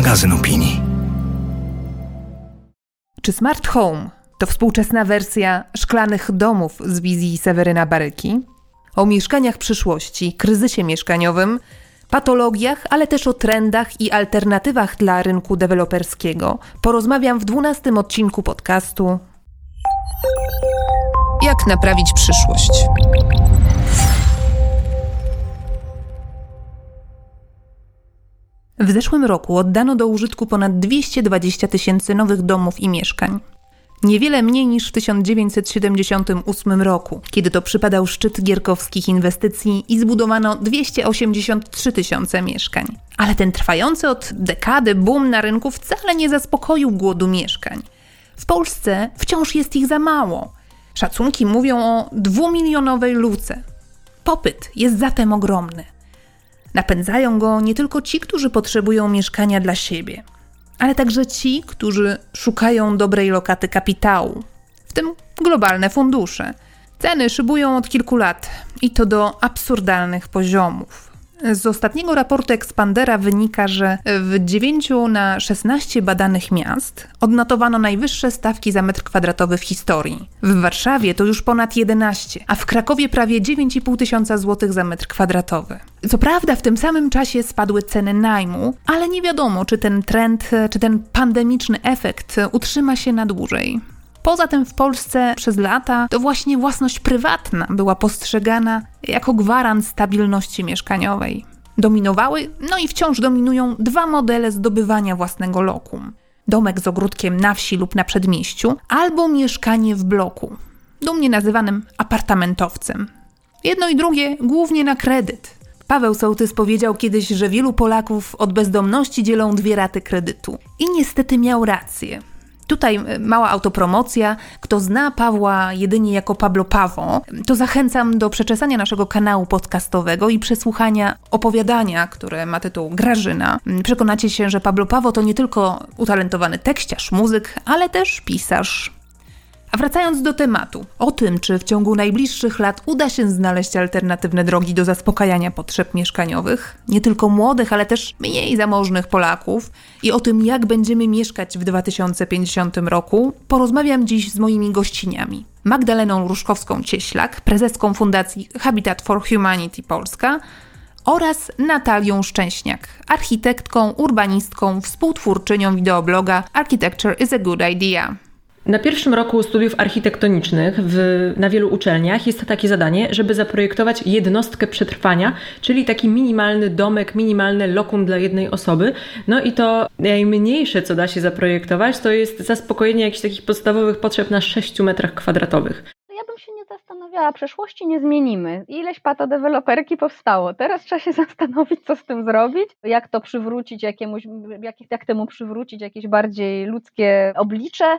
magazyn opinii. Czy Smart Home to współczesna wersja szklanych domów z wizji Seweryna Baryki? O mieszkaniach przyszłości, kryzysie mieszkaniowym, patologiach, ale też o trendach i alternatywach dla rynku deweloperskiego porozmawiam w dwunastym odcinku podcastu Jak naprawić przyszłość. W zeszłym roku oddano do użytku ponad 220 tysięcy nowych domów i mieszkań. Niewiele mniej niż w 1978 roku, kiedy to przypadał szczyt gierkowskich inwestycji i zbudowano 283 tysiące mieszkań. Ale ten trwający od dekady boom na rynku wcale nie zaspokoił głodu mieszkań. W Polsce wciąż jest ich za mało. Szacunki mówią o dwumilionowej luce. Popyt jest zatem ogromny. Napędzają go nie tylko ci, którzy potrzebują mieszkania dla siebie, ale także ci, którzy szukają dobrej lokaty kapitału, w tym globalne fundusze. Ceny szybują od kilku lat i to do absurdalnych poziomów. Z ostatniego raportu Expandera wynika, że w 9 na 16 badanych miast odnotowano najwyższe stawki za metr kwadratowy w historii. W Warszawie to już ponad 11, a w Krakowie prawie 9,5 tysiąca złotych za metr kwadratowy. Co prawda w tym samym czasie spadły ceny najmu, ale nie wiadomo, czy ten trend, czy ten pandemiczny efekt utrzyma się na dłużej. Poza tym w Polsce przez lata to właśnie własność prywatna była postrzegana jako gwarant stabilności mieszkaniowej. Dominowały, no i wciąż dominują dwa modele zdobywania własnego lokum. Domek z ogródkiem na wsi lub na przedmieściu, albo mieszkanie w bloku, dumnie nazywanym apartamentowcem. Jedno i drugie głównie na kredyt. Paweł Sołtys powiedział kiedyś, że wielu Polaków od bezdomności dzielą dwie raty kredytu. I niestety miał rację. Tutaj e, mała autopromocja. Kto zna Pawła jedynie jako Pablo Pawo, to zachęcam do przeczesania naszego kanału podcastowego i przesłuchania opowiadania, które ma tytuł Grażyna. Przekonacie się, że Pablo Pawo to nie tylko utalentowany tekściarz, muzyk, ale też pisarz. A wracając do tematu, o tym, czy w ciągu najbliższych lat uda się znaleźć alternatywne drogi do zaspokajania potrzeb mieszkaniowych, nie tylko młodych, ale też mniej zamożnych Polaków, i o tym, jak będziemy mieszkać w 2050 roku, porozmawiam dziś z moimi gościniami. Magdaleną Różkowską-Cieślak, prezeską Fundacji Habitat for Humanity Polska oraz Natalią Szczęśniak, architektką, urbanistką, współtwórczynią wideobloga Architecture is a Good Idea. Na pierwszym roku studiów architektonicznych w, na wielu uczelniach jest takie zadanie, żeby zaprojektować jednostkę przetrwania, czyli taki minimalny domek, minimalne lokum dla jednej osoby. No i to najmniejsze, co da się zaprojektować, to jest zaspokojenie jakichś takich podstawowych potrzeb na 6 metrach kwadratowych. Ja bym się nie zastanawiała, przeszłości nie zmienimy. Ileś patodeweloperki powstało. Teraz trzeba się zastanowić, co z tym zrobić, jak to przywrócić jakiemuś, jak, jak temu przywrócić jakieś bardziej ludzkie oblicze.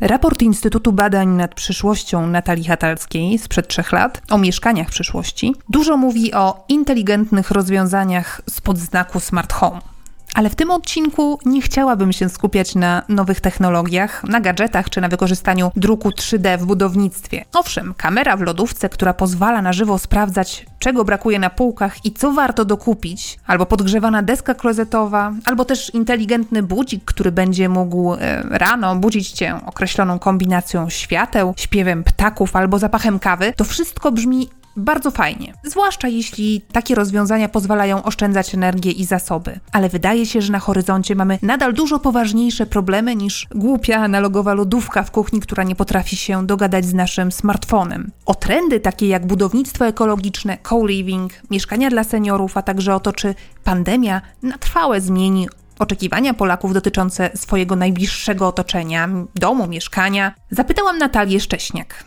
Raport Instytutu Badań nad Przyszłością Natalii Hatalskiej sprzed trzech lat o mieszkaniach przyszłości dużo mówi o inteligentnych rozwiązaniach spod znaku smart home. Ale w tym odcinku nie chciałabym się skupiać na nowych technologiach, na gadżetach czy na wykorzystaniu druku 3D w budownictwie. Owszem, kamera w lodówce, która pozwala na żywo sprawdzać, czego brakuje na półkach i co warto dokupić, albo podgrzewana deska klozetowa, albo też inteligentny budzik, który będzie mógł e, rano budzić cię określoną kombinacją świateł, śpiewem ptaków albo zapachem kawy, to wszystko brzmi bardzo fajnie. Zwłaszcza jeśli takie rozwiązania pozwalają oszczędzać energię i zasoby. Ale wydaje się, że na horyzoncie mamy nadal dużo poważniejsze problemy niż głupia analogowa lodówka w kuchni, która nie potrafi się dogadać z naszym smartfonem. O trendy takie jak budownictwo ekologiczne, co-living, mieszkania dla seniorów, a także o to, czy pandemia na trwałe zmieni oczekiwania Polaków dotyczące swojego najbliższego otoczenia, domu, mieszkania, zapytałam Natalię Szcześniak.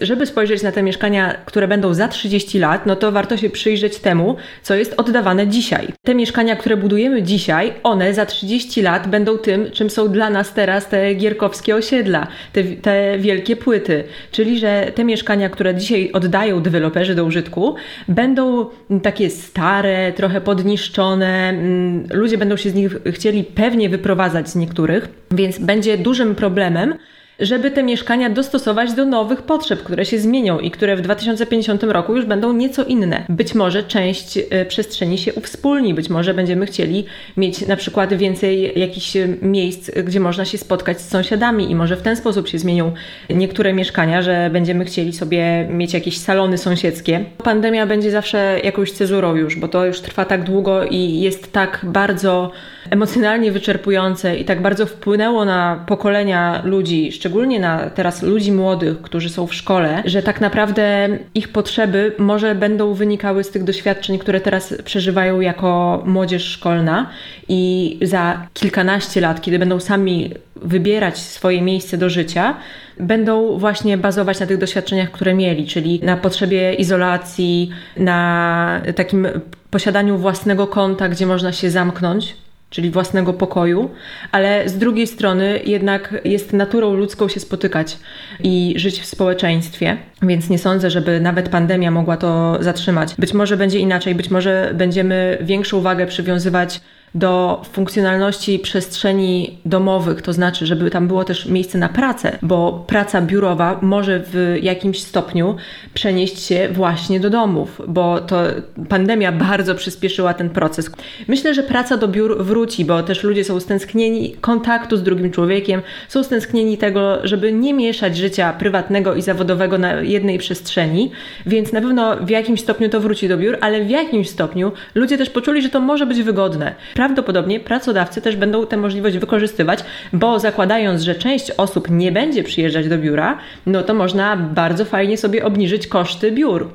Żeby spojrzeć na te mieszkania, które będą za 30 lat, no to warto się przyjrzeć temu, co jest oddawane dzisiaj. Te mieszkania, które budujemy dzisiaj, one za 30 lat będą tym, czym są dla nas teraz te gierkowskie osiedla, te, te wielkie płyty. Czyli, że te mieszkania, które dzisiaj oddają deweloperzy do użytku, będą takie stare, trochę podniszczone. Mm, ludzie będą się z nich chcieli pewnie wyprowadzać z niektórych, więc będzie dużym problemem żeby te mieszkania dostosować do nowych potrzeb, które się zmienią i które w 2050 roku już będą nieco inne. Być może część e, przestrzeni się uwspólni, być może będziemy chcieli mieć na przykład więcej jakichś e, miejsc, gdzie można się spotkać z sąsiadami i może w ten sposób się zmienią niektóre mieszkania, że będziemy chcieli sobie mieć jakieś salony sąsiedzkie. Pandemia będzie zawsze jakąś cezurą już, bo to już trwa tak długo i jest tak bardzo emocjonalnie wyczerpujące i tak bardzo wpłynęło na pokolenia ludzi, szczególnie na teraz ludzi młodych, którzy są w szkole, że tak naprawdę ich potrzeby może będą wynikały z tych doświadczeń, które teraz przeżywają jako młodzież szkolna i za kilkanaście lat, kiedy będą sami wybierać swoje miejsce do życia, będą właśnie bazować na tych doświadczeniach, które mieli, czyli na potrzebie izolacji, na takim posiadaniu własnego konta, gdzie można się zamknąć czyli własnego pokoju, ale z drugiej strony jednak jest naturą ludzką się spotykać i żyć w społeczeństwie, więc nie sądzę, żeby nawet pandemia mogła to zatrzymać. Być może będzie inaczej, być może będziemy większą wagę przywiązywać do funkcjonalności przestrzeni domowych, to znaczy, żeby tam było też miejsce na pracę, bo praca biurowa może w jakimś stopniu przenieść się właśnie do domów, bo to pandemia bardzo przyspieszyła ten proces. Myślę, że praca do biur wróci, bo też ludzie są stęsknieni kontaktu z drugim człowiekiem, są stęsknieni tego, żeby nie mieszać życia prywatnego i zawodowego na jednej przestrzeni, więc na pewno w jakimś stopniu to wróci do biur, ale w jakimś stopniu ludzie też poczuli, że to może być wygodne prawdopodobnie pracodawcy też będą tę możliwość wykorzystywać, bo zakładając, że część osób nie będzie przyjeżdżać do biura, no to można bardzo fajnie sobie obniżyć koszty biur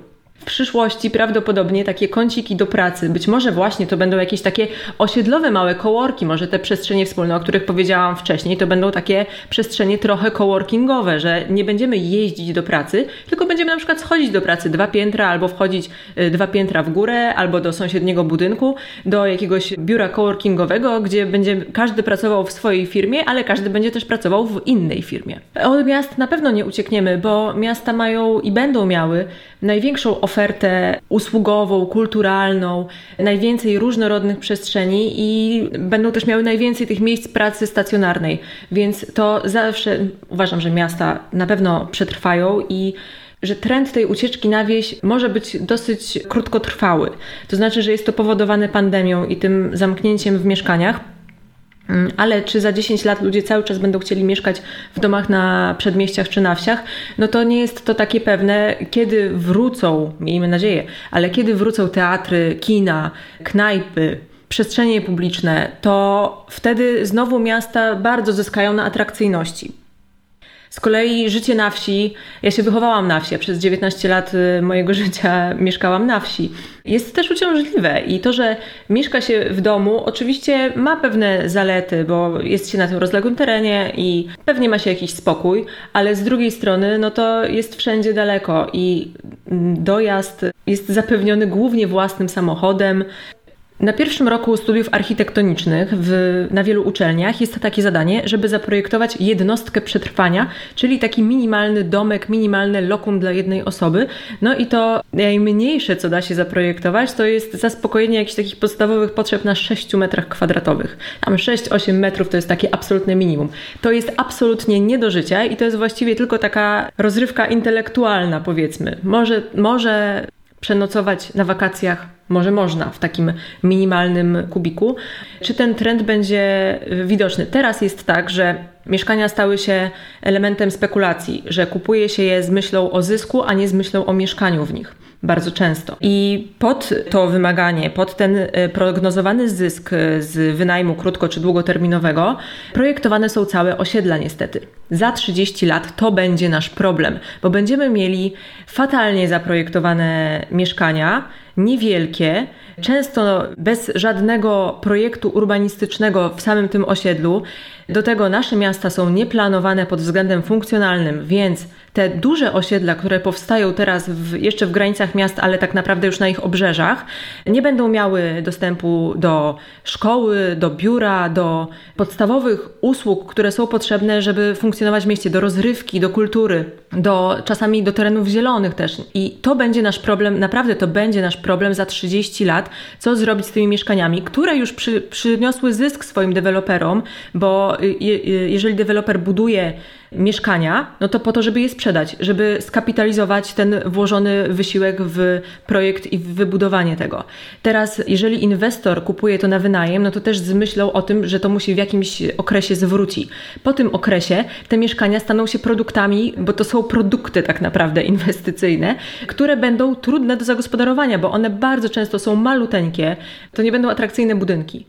w przyszłości prawdopodobnie takie kąciki do pracy. Być może właśnie to będą jakieś takie osiedlowe małe kołorki, może te przestrzenie wspólne, o których powiedziałam wcześniej, to będą takie przestrzenie trochę coworkingowe, że nie będziemy jeździć do pracy, tylko będziemy na przykład schodzić do pracy dwa piętra albo wchodzić y, dwa piętra w górę albo do sąsiedniego budynku, do jakiegoś biura coworkingowego, gdzie będzie każdy pracował w swojej firmie, ale każdy będzie też pracował w innej firmie. Od miast na pewno nie uciekniemy, bo miasta mają i będą miały największą ofertę usługową, kulturalną, najwięcej różnorodnych przestrzeni i będą też miały najwięcej tych miejsc pracy stacjonarnej. Więc to zawsze uważam, że miasta na pewno przetrwają i że trend tej ucieczki na wieś może być dosyć krótkotrwały. To znaczy, że jest to powodowane pandemią i tym zamknięciem w mieszkaniach. Mm, ale czy za 10 lat ludzie cały czas będą chcieli mieszkać w domach na przedmieściach czy na wsiach, no to nie jest to takie pewne, kiedy wrócą, miejmy nadzieję, ale kiedy wrócą teatry, kina, knajpy, przestrzenie publiczne, to wtedy znowu miasta bardzo zyskają na atrakcyjności. Z kolei życie na wsi, ja się wychowałam na wsi, przez 19 lat y, mojego życia mieszkałam na wsi. Jest też uciążliwe i to, że mieszka się w domu, oczywiście ma pewne zalety, bo jest się na tym rozległym terenie i pewnie ma się jakiś spokój, ale z drugiej strony, no to jest wszędzie daleko i mm, dojazd jest zapewniony głównie własnym samochodem. Na pierwszym roku studiów architektonicznych w, na wielu uczelniach jest takie zadanie, żeby zaprojektować jednostkę przetrwania, czyli taki minimalny domek, minimalne lokum dla jednej osoby. No i to najmniejsze, co da się zaprojektować, to jest zaspokojenie jakichś takich podstawowych potrzeb na 6 metrach kwadratowych. Tam 6-8 metrów to jest takie absolutne minimum. To jest absolutnie nie do życia i to jest właściwie tylko taka rozrywka intelektualna, powiedzmy. Może, może przenocować na wakacjach może można w takim minimalnym kubiku. Czy ten trend będzie widoczny? Teraz jest tak, że mieszkania stały się elementem spekulacji, że kupuje się je z myślą o zysku, a nie z myślą o mieszkaniu w nich. Bardzo często. I pod to wymaganie, pod ten e, prognozowany zysk e, z wynajmu krótko czy długoterminowego, projektowane są całe osiedla niestety. Za 30 lat to będzie nasz problem, bo będziemy mieli fatalnie zaprojektowane mieszkania, niewielkie, często bez żadnego projektu urbanistycznego w samym tym osiedlu. Do tego nasze miasta są nieplanowane pod względem funkcjonalnym, więc te duże osiedla, które powstają teraz w, jeszcze w granicach miast, ale tak naprawdę już na ich obrzeżach, nie będą miały dostępu do szkoły, do biura, do podstawowych usług, które są potrzebne, żeby funkcjonować w mieście, do rozrywki, do kultury, do czasami do terenów zielonych też. I to będzie nasz problem, naprawdę to będzie nasz problem za 30 lat, co zrobić z tymi mieszkaniami, które już przy, przyniosły zysk swoim deweloperom, bo je, jeżeli deweloper buduje mieszkania, no to po to, żeby je sprzedać, żeby skapitalizować ten włożony wysiłek w projekt i w wybudowanie tego. Teraz, jeżeli inwestor kupuje to na wynajem, no to też z myślą o tym, że to musi w jakimś okresie zwróci. Po tym okresie te mieszkania staną się produktami, bo to są produkty tak naprawdę inwestycyjne, które będą trudne do zagospodarowania, bo one bardzo często są maluteńkie, to nie będą atrakcyjne budynki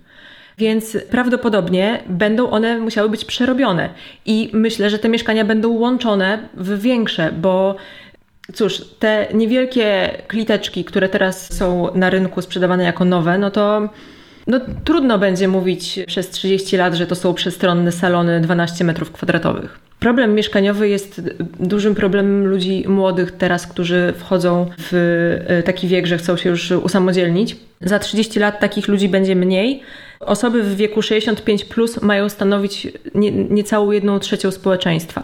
więc prawdopodobnie będą one musiały być przerobione. I myślę, że te mieszkania będą łączone w większe, bo cóż, te niewielkie kliteczki, które teraz są na rynku sprzedawane jako nowe, no to no, trudno będzie mówić przez 30 lat, że to są przestronne salony 12 metrów kwadratowych. Problem mieszkaniowy jest dużym problemem ludzi młodych teraz, którzy wchodzą w e, taki wiek, że chcą się już usamodzielnić. Za 30 lat takich ludzi będzie mniej. Osoby w wieku 65 plus mają stanowić nie, niecałą jedną trzecią społeczeństwa.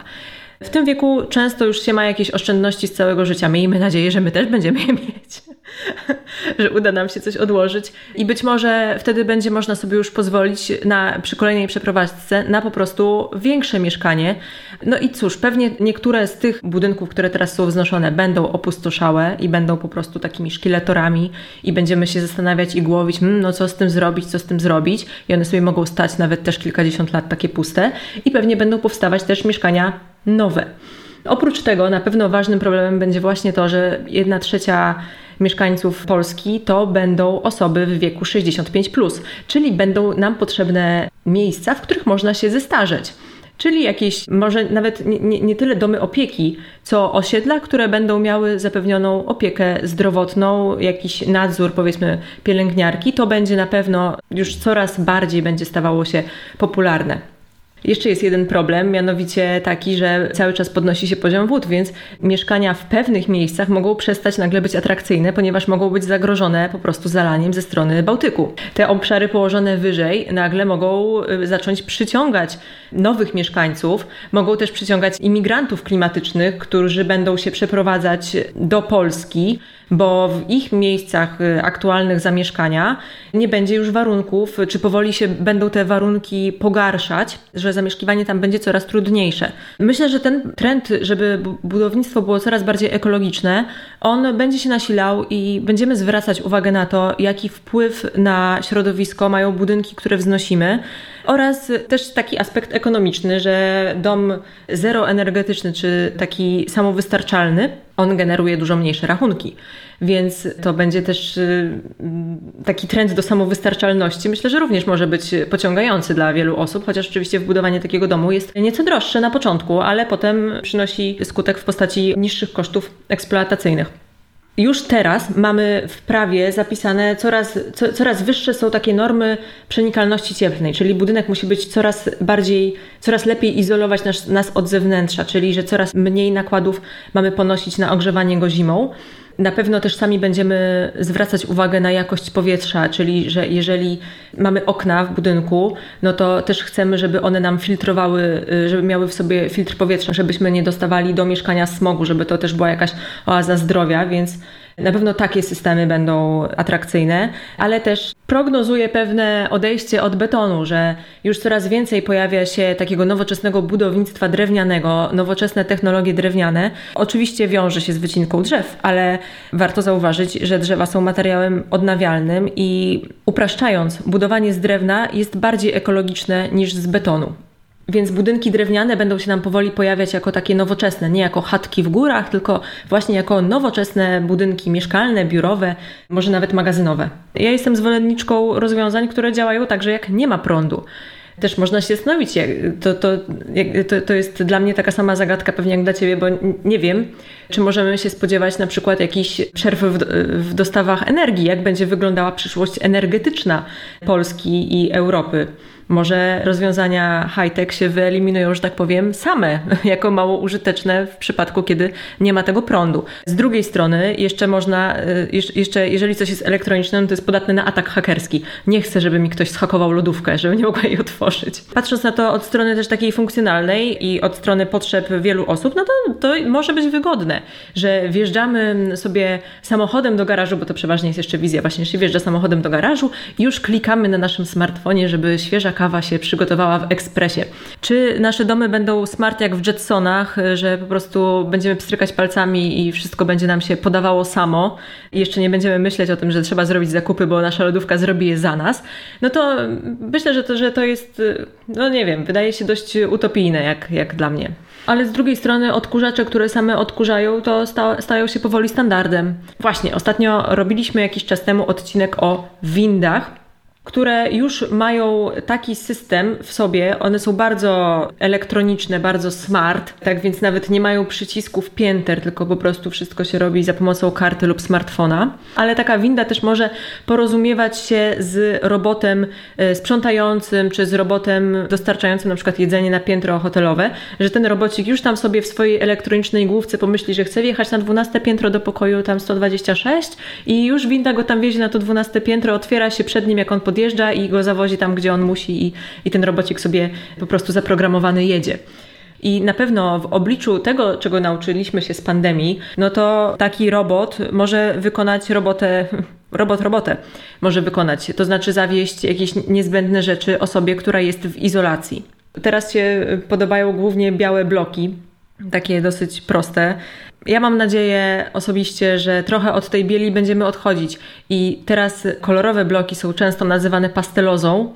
W tym wieku często już się ma jakieś oszczędności z całego życia. Miejmy nadzieję, że my też będziemy je mieć. że uda nam się coś odłożyć i być może wtedy będzie można sobie już pozwolić na, przy kolejnej przeprowadzce na po prostu większe mieszkanie. No i cóż, pewnie niektóre z tych budynków, które teraz są wznoszone, będą opustoszałe i będą po prostu takimi szkieletorami i będziemy się zastanawiać i głowić, hmm, no co z tym zrobić, co z tym zrobić i one sobie mogą stać nawet też kilkadziesiąt lat takie puste i pewnie będą powstawać też mieszkania nowe. Oprócz tego na pewno ważnym problemem będzie właśnie to, że jedna trzecia mieszkańców Polski to będą osoby w wieku 65, plus, czyli będą nam potrzebne miejsca, w których można się zestarzeć. Czyli jakieś, może nawet nie, nie, nie, tyle domy opieki, co osiedla, które będą miały zapewnioną opiekę zdrowotną, jakiś nadzór, powiedzmy, pielęgniarki, to będzie na pewno już coraz bardziej będzie stawało się popularne. Jeszcze jest jeden problem, mianowicie taki, że cały czas podnosi się poziom wód, więc mieszkania w pewnych miejscach mogą przestać nagle być atrakcyjne, ponieważ mogą być zagrożone po prostu zalaniem ze strony Bałtyku. Te obszary położone wyżej nagle mogą y, zacząć przyciągać nowych mieszkańców, mogą też przyciągać imigrantów klimatycznych, którzy będą się przeprowadzać do Polski bo w ich miejscach y, aktualnych zamieszkania nie będzie już warunków, czy powoli się będą te warunki pogarszać, że zamieszkiwanie tam będzie coraz trudniejsze. Myślę, że ten trend, żeby budownictwo było coraz bardziej ekologiczne, on będzie się nasilał i będziemy zwracać uwagę na to, jaki wpływ na środowisko mają budynki, które wznosimy oraz też taki aspekt ekonomiczny, że dom zeroenergetyczny czy taki samowystarczalny, on generuje dużo mniejsze rachunki. Więc to będzie też y, taki trend do samowystarczalności. Myślę, że również może być pociągający dla wielu osób, chociaż oczywiście wbudowanie takiego domu jest nieco droższe na początku, ale potem przynosi skutek w postaci niższych kosztów eksploatacyjnych. Już teraz mamy w prawie zapisane coraz, co, coraz wyższe są takie normy przenikalności cieplnej, czyli budynek musi być coraz bardziej, coraz lepiej izolować nas, nas od zewnętrza, czyli że coraz mniej nakładów mamy ponosić na ogrzewanie go zimą. Na pewno też sami będziemy zwracać uwagę na jakość powietrza, czyli że jeżeli mamy okna w budynku, no to też chcemy, żeby one nam filtrowały, y, żeby miały w sobie filtr powietrza, żebyśmy nie dostawali do mieszkania smogu, żeby to też była jakaś oaza zdrowia, więc na pewno takie systemy będą atrakcyjne, ale też prognozuje pewne odejście od betonu, że już coraz więcej pojawia się takiego nowoczesnego budownictwa drewnianego, nowoczesne technologie drewniane. Oczywiście wiąże się z wycinką drzew, ale warto zauważyć, że drzewa są materiałem odnawialnym i upraszczając, budowanie z drewna jest bardziej ekologiczne niż z betonu. Więc budynki drewniane będą się nam powoli pojawiać jako takie nowoczesne, nie jako chatki w górach, tylko właśnie jako nowoczesne budynki mieszkalne, biurowe, może nawet magazynowe. Ja jestem zwolenniczką rozwiązań, które działają także jak nie ma prądu też można się zastanowić, to, to, to, to jest dla mnie taka sama zagadka pewnie jak dla Ciebie, bo nie wiem, czy możemy się spodziewać na przykład jakichś przerw w, w dostawach energii, jak będzie wyglądała przyszłość energetyczna Polski i Europy. Może rozwiązania high-tech się wyeliminują, że tak powiem, same, jako mało użyteczne w przypadku, kiedy nie ma tego prądu. Z drugiej strony, jeszcze można, y, jeszcze jeżeli coś jest elektroniczne, no to jest podatne na atak hakerski. Nie chcę, żeby mi ktoś schakował lodówkę, żeby nie mogła jej otworzyć. Patrząc na to od strony też takiej funkcjonalnej i od strony potrzeb wielu osób, no to, to może być wygodne, że wjeżdżamy sobie samochodem do garażu, bo to przeważnie jest jeszcze wizja, właśnie się wjeżdża samochodem do garażu już klikamy na naszym smartfonie, żeby świeża kawa się przygotowała w ekspresie. Czy nasze domy będą smart jak w Jetsonach, że po prostu będziemy pstrykać palcami i wszystko będzie nam się podawało samo i jeszcze nie będziemy myśleć o tym, że trzeba zrobić zakupy, bo nasza lodówka zrobi je za nas, no to myślę, że to, że to jest, no nie wiem, wydaje się dość utopijne jak, jak dla mnie. Ale z drugiej strony odkurzacze, które same odkurzają, to sta stają się powoli standardem. Właśnie, ostatnio robiliśmy jakiś czas temu odcinek o windach które już mają taki system w sobie, one są bardzo elektroniczne, bardzo smart, tak więc nawet nie mają przycisków pięter, tylko po prostu wszystko się robi za pomocą karty lub smartfona. Ale taka winda też może porozumiewać się z robotem e, sprzątającym, czy z robotem dostarczającym na przykład jedzenie na piętro hotelowe, że ten robocik już tam sobie w swojej elektronicznej główce pomyśli, że chce wjechać na 12 piętro do pokoju tam 126 i już winda go tam wiezie na to 12 piętro, otwiera się przed nim, jak on podjeżdża i go zawozi tam, gdzie on musi i, i ten robocik sobie po prostu zaprogramowany jedzie. I na pewno w obliczu tego, czego nauczyliśmy się z pandemii, no to taki robot może wykonać robotę, robot robotę może wykonać, to znaczy zawieść jakieś niezbędne rzeczy osobie, która jest w izolacji. Teraz się podobają głównie białe bloki, takie dosyć proste. Ja mam nadzieję osobiście, że trochę od tej bieli będziemy odchodzić i teraz kolorowe bloki są często nazywane pastelozą.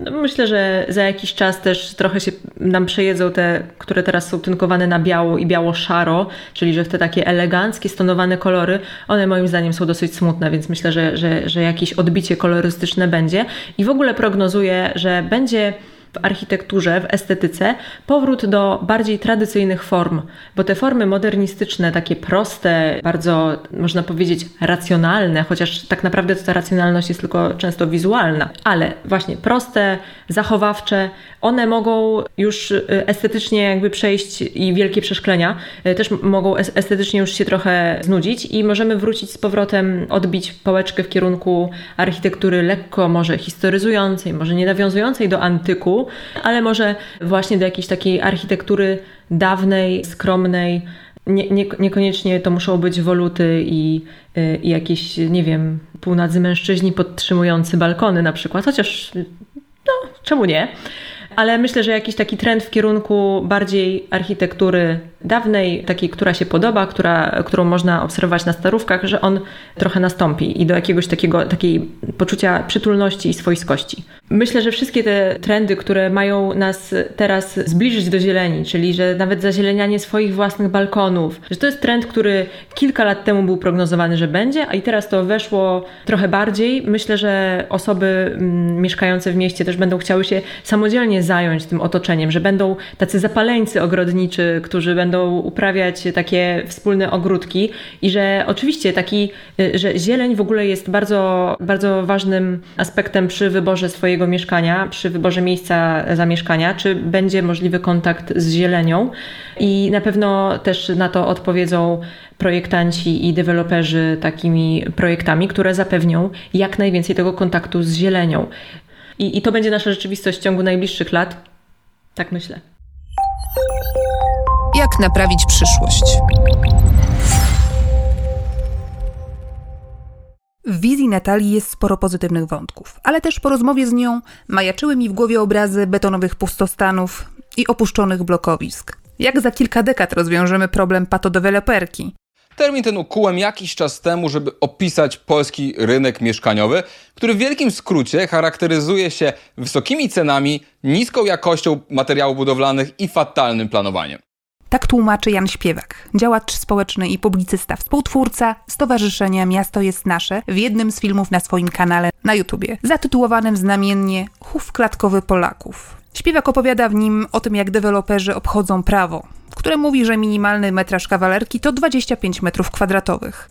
No myślę, że za jakiś czas też trochę się nam przejedzą te, które teraz są tynkowane na biało i biało-szaro, czyli że te takie eleganckie, stonowane kolory, one moim zdaniem są dosyć smutne, więc myślę, że, że, że jakieś odbicie kolorystyczne będzie. I w ogóle prognozuję, że będzie w architekturze, w estetyce powrót do bardziej tradycyjnych form, bo te formy modernistyczne, takie proste, bardzo można powiedzieć racjonalne, chociaż tak naprawdę ta racjonalność jest tylko często wizualna, ale właśnie proste, zachowawcze, one mogą już y, estetycznie jakby przejść i wielkie przeszklenia y, też mogą estetycznie już się trochę znudzić i możemy wrócić z powrotem, odbić pałeczkę w kierunku architektury lekko może historyzującej, może nie nawiązującej do antyku, ale może właśnie do jakiejś takiej architektury dawnej, skromnej. Nie, nie, niekoniecznie to muszą być woluty i, y, i jakieś, nie wiem, półnadzy mężczyźni podtrzymujący balkony na przykład, chociaż no, czemu nie? ale myślę, że jakiś taki trend w kierunku bardziej architektury dawnej, takiej, która się podoba, która, którą można obserwować na starówkach, że on trochę nastąpi i do jakiegoś takiego takiej poczucia przytulności i swojskości. Myślę, że wszystkie te trendy, które mają nas teraz zbliżyć do zieleni, czyli że nawet zazielenianie swoich własnych balkonów, że to jest trend, który kilka lat temu był prognozowany, że będzie, a i teraz to weszło trochę bardziej. Myślę, że osoby mm, mieszkające w mieście też będą chciały się samodzielnie zająć tym otoczeniem, że będą tacy zapaleńcy ogrodniczy, którzy będą uprawiać takie wspólne ogródki i że oczywiście taki, y, że zieleń w ogóle jest bardzo, bardzo ważnym aspektem przy wyborze swojego mieszkania, przy wyborze miejsca zamieszkania, czy będzie możliwy kontakt z zielenią i na pewno też na to odpowiedzą projektanci i deweloperzy takimi projektami, które zapewnią jak najwięcej tego kontaktu z zielenią. I, I to będzie nasza rzeczywistość w ciągu najbliższych lat. Tak myślę. Jak naprawić przyszłość? W wizji Natalii jest sporo pozytywnych wątków, ale też po rozmowie z nią majaczyły mi w głowie obrazy betonowych pustostanów i opuszczonych blokowisk. Jak za kilka dekad rozwiążemy problem patodeweloperki? Termin ten ukułem jakiś czas temu, żeby opisać polski rynek mieszkaniowy, który w wielkim skrócie charakteryzuje się wysokimi cenami, niską jakością materiałów budowlanych i fatalnym planowaniem. Tak tłumaczy Jan Śpiewak, działacz społeczny i publicysta, współtwórca Stowarzyszenia Miasto jest Nasze w jednym z filmów na swoim kanale na YouTubie, zatytułowanym znamiennie Chów klatkowy Polaków. Śpiewak opowiada w nim o tym, jak deweloperzy obchodzą prawo, które mówi, że minimalny metraż kawalerki to 25 metrów kwadratowych.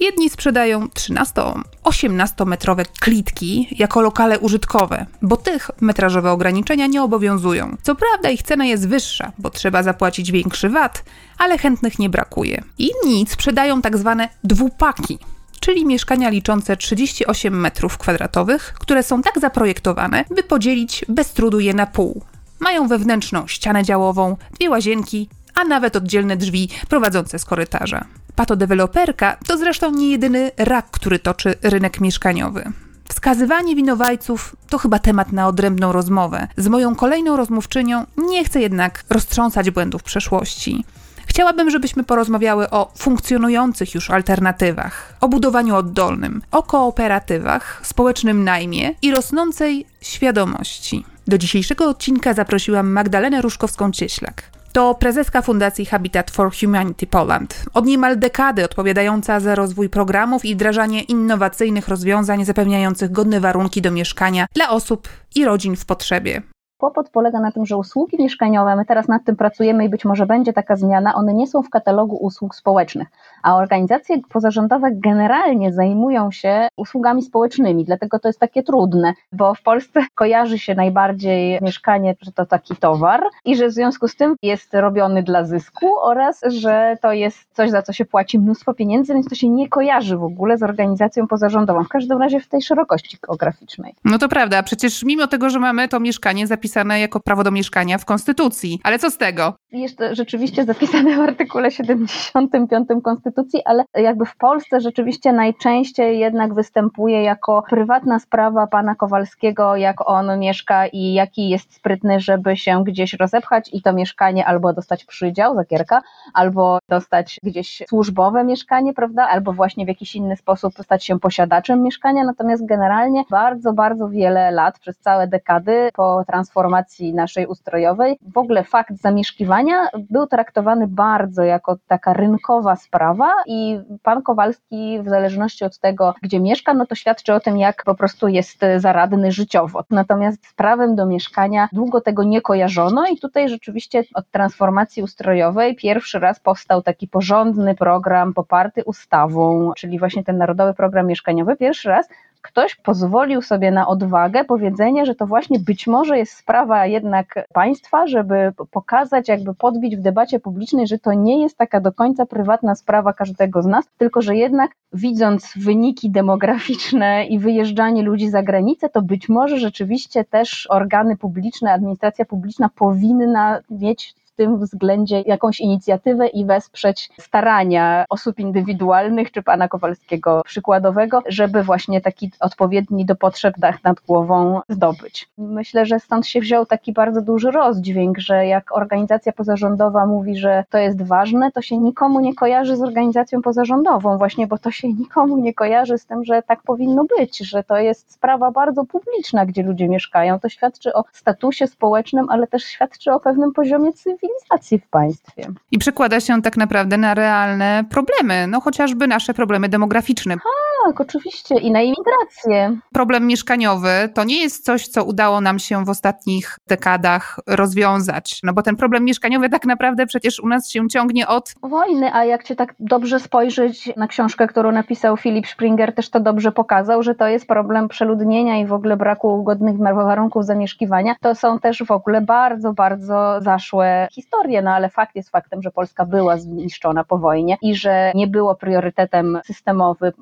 Jedni sprzedają 13-18 metrowe klitki jako lokale użytkowe, bo tych metrażowe ograniczenia nie obowiązują. Co prawda ich cena jest wyższa, bo trzeba zapłacić większy VAT, ale chętnych nie brakuje. Inni sprzedają tak zwane dwupaki, czyli mieszkania liczące 38 metrów kwadratowych, które są tak zaprojektowane, by podzielić bez trudu je na pół. Mają wewnętrzną ścianę działową, dwie łazienki, a nawet oddzielne drzwi prowadzące z korytarza. Patodeweloperka to zresztą nie jedyny rak, który toczy rynek mieszkaniowy. Wskazywanie winowajców to chyba temat na odrębną rozmowę. Z moją kolejną rozmówczynią nie chcę jednak roztrząsać błędów przeszłości. Chciałabym, żebyśmy porozmawiały o funkcjonujących już alternatywach, o budowaniu oddolnym, o kooperatywach, społecznym najmie i rosnącej świadomości. Do dzisiejszego odcinka zaprosiłam Magdalenę Różkowską-Cieślak. To prezeska Fundacji Habitat for Humanity Poland. Od niemal dekady odpowiadająca za rozwój programów i wdrażanie innowacyjnych rozwiązań zapewniających godne warunki do mieszkania dla osób i rodzin w potrzebie. Kłopot polega na tym, że usługi mieszkaniowe, my teraz nad tym pracujemy i być może będzie taka zmiana, one nie są w katalogu usług społecznych, a organizacje pozarządowe generalnie zajmują się usługami społecznymi, dlatego to jest takie trudne, bo w Polsce kojarzy się najbardziej mieszkanie, że to taki towar i że w związku z tym jest robiony dla zysku oraz, że to jest coś, za co się płaci mnóstwo pieniędzy, więc to się nie kojarzy w ogóle z organizacją pozarządową, w każdym razie w tej szerokości geograficznej. No to prawda, przecież mimo tego, że mamy to mieszkanie zapisane jako prawo do mieszkania w Konstytucji. Ale co z tego? Jest rzeczywiście zapisane w artykule 75 Konstytucji, ale jakby w Polsce rzeczywiście najczęściej jednak występuje jako prywatna sprawa pana Kowalskiego, jak on mieszka i jaki jest sprytny, żeby się gdzieś rozepchać i to mieszkanie albo dostać przydział, zakierka, albo dostać gdzieś służbowe mieszkanie, prawda, albo właśnie w jakiś inny sposób stać się posiadaczem mieszkania. Natomiast generalnie bardzo, bardzo wiele lat, przez całe dekady po transformacji naszej ustrojowej, w ogóle fakt zamieszkiwania był traktowany bardzo jako taka rynkowa sprawa i pan Kowalski w zależności od tego, gdzie mieszka, no to świadczy o tym, jak po prostu jest zaradny życiowo. Natomiast z prawem do mieszkania długo tego nie kojarzono i tutaj rzeczywiście od transformacji ustrojowej pierwszy raz powstał taki porządny program poparty ustawą, czyli właśnie ten Narodowy Program Mieszkaniowy. Pierwszy raz ktoś pozwolił sobie na odwagę powiedzenia, że to właśnie być może jest sprawa jednak państwa, żeby pokazać, jakby podbić w debacie publicznej, że to nie jest taka do końca prywatna sprawa każdego z nas, tylko że jednak widząc wyniki demograficzne i wyjeżdżanie ludzi za granicę, to być może rzeczywiście też organy publiczne, administracja publiczna powinna mieć tym względzie jakąś inicjatywę i wesprzeć starania osób indywidualnych czy pana Kowalskiego przykładowego, żeby właśnie taki odpowiedni do potrzeb dach nad głową zdobyć. Myślę, że stąd się wziął taki bardzo duży rozdźwięk, że jak organizacja pozarządowa mówi, że to jest ważne, to się nikomu nie kojarzy z organizacją pozarządową, właśnie bo to się nikomu nie kojarzy z tym, że tak powinno być, że to jest sprawa bardzo publiczna, gdzie ludzie mieszkają. To świadczy o statusie społecznym, ale też świadczy o pewnym poziomie cywilizacji cywilizacji w państwie. I przekłada się tak naprawdę na realne problemy, no chociażby nasze problemy demograficzne. Tak, oczywiście i na imigrację. Problem mieszkaniowy to nie jest coś, co udało nam się w ostatnich dekadach rozwiązać, no bo ten problem mieszkaniowy tak naprawdę przecież u nas się ciągnie od wojny, a jak cię tak dobrze spojrzeć na książkę, którą napisał Philip Springer, też to dobrze pokazał, że to jest problem przeludnienia i w ogóle braku godnych warunków zamieszkiwania. To są też w ogóle bardzo, bardzo zaszłe historię, no ale fakt jest faktem, że Polska była zniszczona po wojnie i że nie było priorytetem systemowy,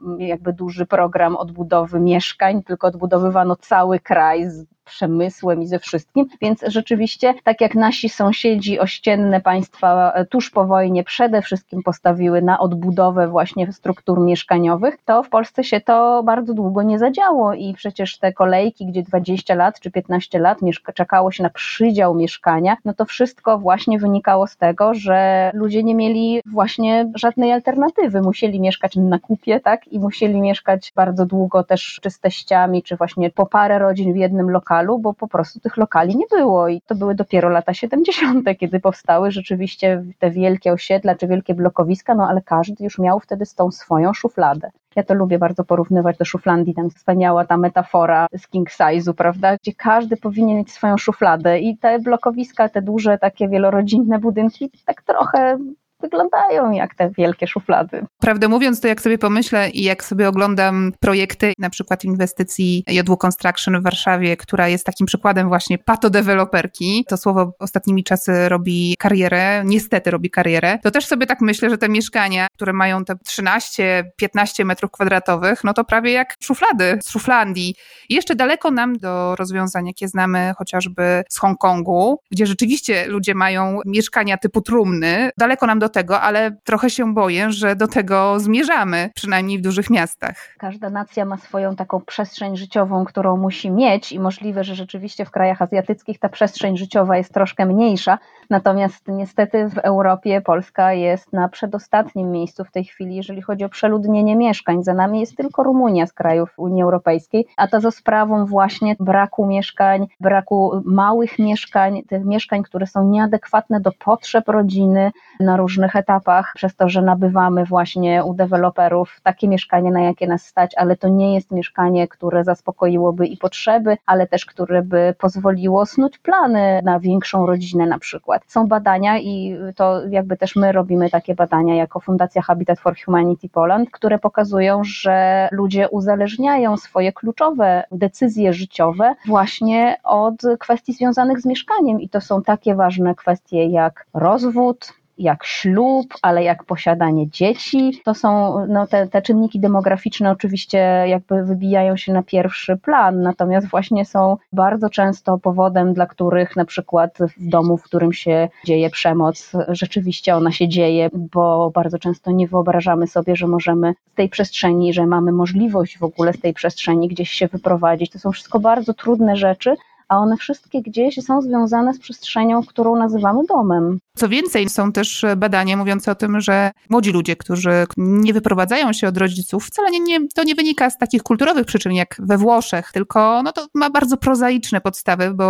jakby duży program odbudowy mieszkań, tylko odbudowywano cały kraj z przemysłem i ze wszystkim, więc rzeczywiście tak jak nasi sąsiedzi ościenne państwa tuż po wojnie przede wszystkim postawiły na odbudowę właśnie struktur mieszkaniowych, to w Polsce się to bardzo długo nie zadziało i przecież te kolejki, gdzie 20 lat czy 15 lat czekało się na przydział mieszkania, no to wszystko właśnie wynikało z tego, że ludzie nie mieli właśnie żadnej alternatywy. Musieli mieszkać na kupie, tak? I musieli mieszkać bardzo długo też czy z teściami, czy właśnie po parę rodzin w jednym lokalu, bo po prostu tych lokali nie było i to były dopiero lata 70., kiedy powstały rzeczywiście te wielkie osiedla czy wielkie blokowiska, no ale każdy już miał wtedy z tą swoją szufladę. Ja to lubię bardzo porównywać do szuflandii, tam wspaniała ta metafora z king size'u, prawda, gdzie każdy powinien mieć swoją szufladę i te blokowiska, te duże takie wielorodzinne budynki tak trochę wyglądają jak te wielkie szuflady. Prawdę mówiąc, to jak sobie pomyślę i jak sobie oglądam projekty, na przykład inwestycji Jodwu Construction w Warszawie, która jest takim przykładem właśnie patodeweloperki, to słowo ostatnimi czasy robi karierę, niestety robi karierę, to też sobie tak myślę, że te mieszkania, które mają te 13-15 metrów kwadratowych, no to prawie jak szuflady z Szuflandii. I jeszcze daleko nam do rozwiązań, jakie znamy chociażby z Hongkongu, gdzie rzeczywiście ludzie mają mieszkania typu trumny, daleko nam do tego, ale trochę się boję, że do tego zmierzamy, przynajmniej w dużych miastach. Każda nacja ma swoją taką przestrzeń życiową, którą musi mieć i możliwe, że rzeczywiście w krajach azjatyckich ta przestrzeń życiowa jest troszkę mniejsza, natomiast niestety w Europie Polska jest na przedostatnim miejscu w tej chwili, jeżeli chodzi o przeludnienie mieszkań. Za nami jest tylko Rumunia z krajów Unii Europejskiej, a to za sprawą właśnie braku mieszkań, braku małych mieszkań, tych mieszkań, które są nieadekwatne do potrzeb rodziny na różnych etapach, przez to, że nabywamy właśnie u deweloperów takie mieszkanie, na jakie nas stać, ale to nie jest mieszkanie, które zaspokoiłoby i potrzeby, ale też które by pozwoliło snuć plany na większą rodzinę na przykład. Są badania i to jakby też my robimy takie badania jako Fundacja Habitat for Humanity Poland, które pokazują, że ludzie uzależniają swoje kluczowe decyzje życiowe właśnie od kwestii związanych z mieszkaniem i to są takie ważne kwestie jak rozwód, jak ślub, ale jak posiadanie dzieci. To są no, te, te czynniki demograficzne oczywiście jakby wybijają się na pierwszy plan, natomiast właśnie są bardzo często powodem, dla których na przykład w domu, w którym się dzieje przemoc, rzeczywiście ona się dzieje, bo bardzo często nie wyobrażamy sobie, że możemy z tej przestrzeni, że mamy możliwość w ogóle z tej przestrzeni gdzieś się wyprowadzić. To są wszystko bardzo trudne rzeczy, a one wszystkie gdzieś są związane z przestrzenią, którą nazywamy domem. Co więcej, są też badania mówiące o tym, że młodzi ludzie, którzy nie wyprowadzają się od rodziców, wcale nie, nie, to nie wynika z takich kulturowych przyczyn jak we Włoszech, tylko no to ma bardzo prozaiczne podstawy, bo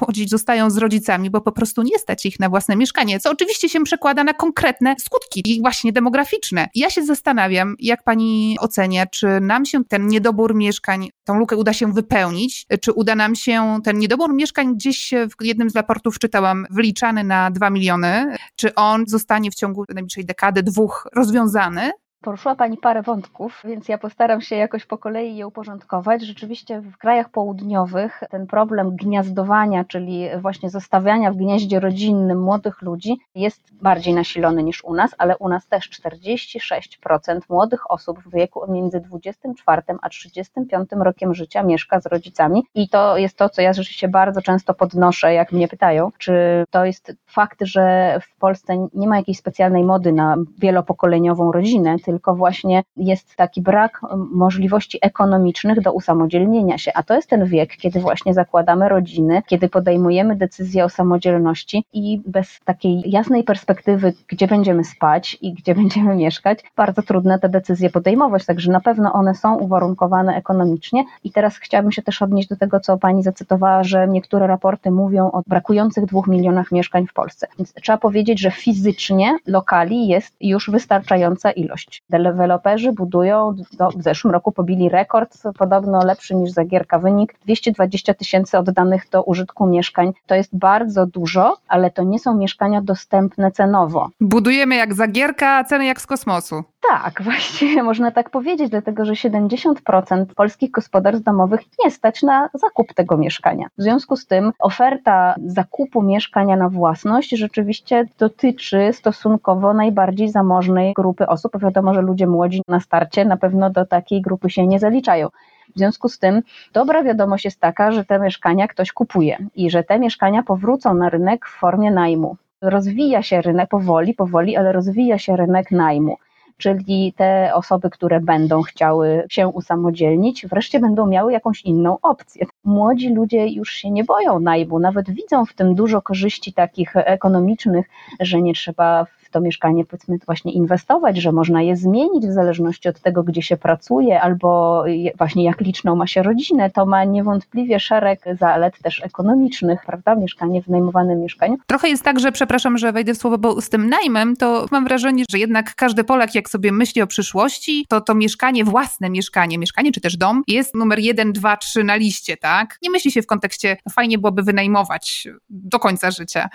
młodzi zostają z rodzicami, bo po prostu nie stać ich na własne mieszkanie, co oczywiście się przekłada na konkretne skutki i właśnie demograficzne. Ja się zastanawiam, jak pani ocenia, czy nam się ten niedobór mieszkań, tą lukę uda się wypełnić, czy uda nam się ten niedobór mieszkań gdzieś w jednym z raportów czytałam, wyliczany na 2 miliony. Czy on zostanie w ciągu najbliższej dekady, dwóch rozwiązany? Poruszyła Pani parę wątków, więc ja postaram się jakoś po kolei je uporządkować. Rzeczywiście w krajach południowych ten problem gniazdowania, czyli właśnie zostawiania w gnieździe rodzinnym młodych ludzi jest bardziej nasilony niż u nas, ale u nas też 46% młodych osób w wieku między 24 a 35 rokiem życia mieszka z rodzicami i to jest to, co ja rzeczywiście bardzo często podnoszę, jak mnie pytają, czy to jest fakt, że w Polsce nie ma jakiejś specjalnej mody na wielopokoleniową rodzinę, tylko właśnie jest taki brak możliwości ekonomicznych do usamodzielnienia się. A to jest ten wiek, kiedy właśnie zakładamy rodziny, kiedy podejmujemy decyzję o samodzielności i bez takiej jasnej perspektywy, gdzie będziemy spać i gdzie będziemy mieszkać, bardzo trudne te decyzje podejmować. Także na pewno one są uwarunkowane ekonomicznie. I teraz chciałabym się też odnieść do tego, co pani zacytowała, że niektóre raporty mówią o brakujących dwóch milionach mieszkań w Polsce. Więc trzeba powiedzieć, że fizycznie lokali jest już wystarczająca ilość. Deweloperzy budują, do, w zeszłym roku pobili rekord, podobno lepszy niż Zagierka wynik, 220 tysięcy oddanych do użytku mieszkań. To jest bardzo dużo, ale to nie są mieszkania dostępne cenowo. Budujemy jak Zagierka, a ceny jak z kosmosu. Tak, właściwie można tak powiedzieć, dlatego że 70% polskich gospodarstw domowych nie stać na zakup tego mieszkania. W związku z tym oferta zakupu mieszkania na własność rzeczywiście dotyczy stosunkowo najbardziej zamożnej grupy osób. Wiadomo, że ludzie młodzi na starcie na pewno do takiej grupy się nie zaliczają. W związku z tym dobra wiadomość jest taka, że te mieszkania ktoś kupuje i że te mieszkania powrócą na rynek w formie najmu. Rozwija się rynek powoli, powoli, ale rozwija się rynek najmu czyli te osoby, które będą chciały się usamodzielnić, wreszcie będą miały jakąś inną opcję. Młodzi ludzie już się nie boją najmu, nawet widzą w tym dużo korzyści takich ekonomicznych, że nie trzeba to mieszkanie powiedzmy właśnie inwestować, że można je zmienić w zależności od tego, gdzie się pracuje, albo właśnie jak liczną ma się rodzinę, to ma niewątpliwie szereg zalet też ekonomicznych, prawda? Mieszkanie w najmowanym mieszkaniu. Trochę jest tak, że przepraszam, że wejdę w słowo, bo z tym najmem to mam wrażenie, że jednak każdy Polak, jak sobie myśli o przyszłości, to to mieszkanie, własne mieszkanie, mieszkanie czy też dom jest numer jeden, dwa, trzy na liście, tak? Nie myśli się w kontekście, no fajnie byłoby wynajmować do końca życia.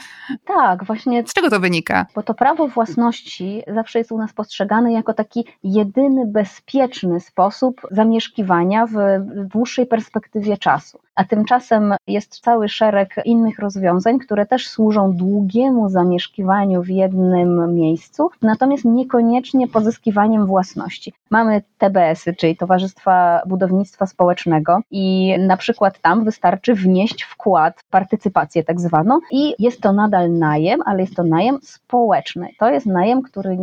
Tak, właśnie. Z czego to wynika? Bo to prawo własności zawsze jest u nas postrzegany jako taki jedyny bezpieczny sposób zamieszkiwania w dłuższej perspektywie czasu. A tymczasem jest cały szereg innych rozwiązań, które też służą długiemu zamieszkiwaniu w jednym miejscu, natomiast niekoniecznie pozyskiwaniem własności. Mamy TBS-y, czyli Towarzystwa Budownictwa Społecznego, i na przykład tam wystarczy wnieść wkład, partycypację tak zwaną, i jest to nadal najem, ale jest to najem społeczny. To jest najem, który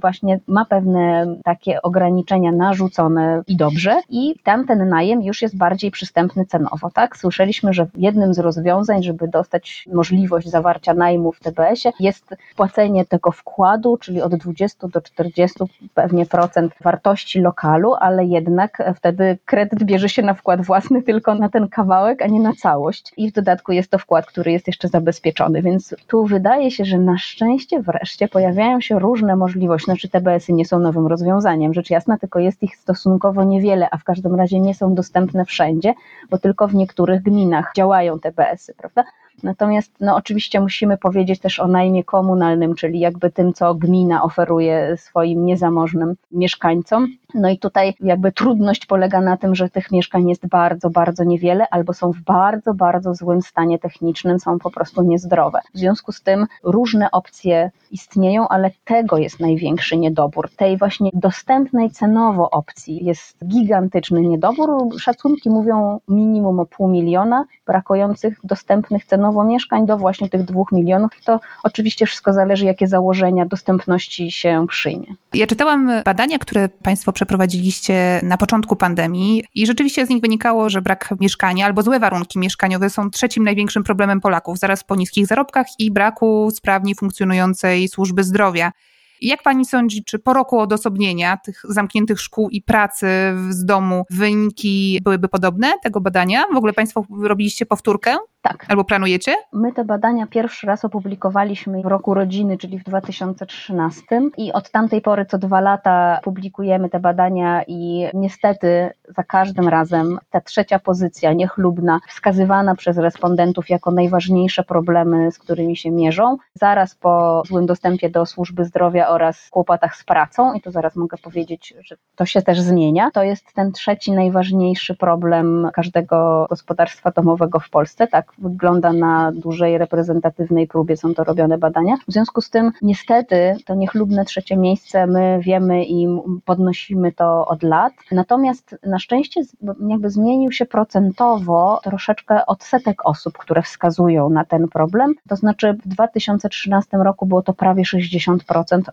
właśnie ma pewne takie ograniczenia narzucone i dobrze, i tam ten najem już jest bardziej przystępny cenowo tak? Słyszeliśmy, że jednym z rozwiązań, żeby dostać możliwość zawarcia najmu w TBS-ie jest płacenie tego wkładu, czyli od 20 do 40 pewnie procent wartości lokalu, ale jednak wtedy kredyt bierze się na wkład własny tylko na ten kawałek, a nie na całość. I w dodatku jest to wkład, który jest jeszcze zabezpieczony, więc tu wydaje się, że na szczęście wreszcie pojawiają się różne możliwości. Znaczy TBS-y nie są nowym rozwiązaniem, rzecz jasna, tylko jest ich stosunkowo niewiele, a w każdym razie nie są dostępne wszędzie, bo tylko w niektórych gminach działają TBS-y, prawda? Natomiast no, oczywiście musimy powiedzieć też o najmie komunalnym, czyli jakby tym, co gmina oferuje swoim niezamożnym mieszkańcom. No i tutaj jakby trudność polega na tym, że tych mieszkań jest bardzo, bardzo niewiele, albo są w bardzo, bardzo złym stanie technicznym, są po prostu niezdrowe. W związku z tym różne opcje istnieją, ale tego jest największy niedobór. Tej właśnie dostępnej cenowo opcji jest gigantyczny niedobór. Szacunki mówią minimum o pół miliona brakujących dostępnych cenowo mieszkań do właśnie tych dwóch milionów. To oczywiście wszystko zależy, jakie założenia dostępności się przyjmie. Ja czytałam badania, które Państwo przeprowadziliście na początku pandemii i rzeczywiście z nich wynikało, że brak mieszkania albo złe warunki mieszkaniowe są trzecim największym problemem Polaków, zaraz po niskich zarobkach i braku sprawnie funkcjonującej służby zdrowia. Jak pani sądzi, czy po roku odosobnienia tych zamkniętych szkół i pracy z domu wyniki byłyby podobne tego badania? W ogóle państwo robiliście powtórkę? Tak. Albo planujecie? My te badania pierwszy raz opublikowaliśmy w roku rodziny, czyli w 2013 i od tamtej pory co dwa lata publikujemy te badania i niestety za każdym razem ta trzecia pozycja, niechlubna, wskazywana przez respondentów jako najważniejsze problemy, z którymi się mierzą, zaraz po złym dostępie do służby zdrowia oraz kłopotach z pracą, i to zaraz mogę powiedzieć, że to się też zmienia, to jest ten trzeci najważniejszy problem każdego gospodarstwa domowego w Polsce, tak wygląda na dużej reprezentatywnej próbie, są to robione badania. W związku z tym niestety to niechlubne trzecie miejsce my wiemy i podnosimy to od lat, natomiast na szczęście jakby zmienił się procentowo troszeczkę odsetek osób, które wskazują na ten problem, to znaczy w 2013 roku było to prawie 60%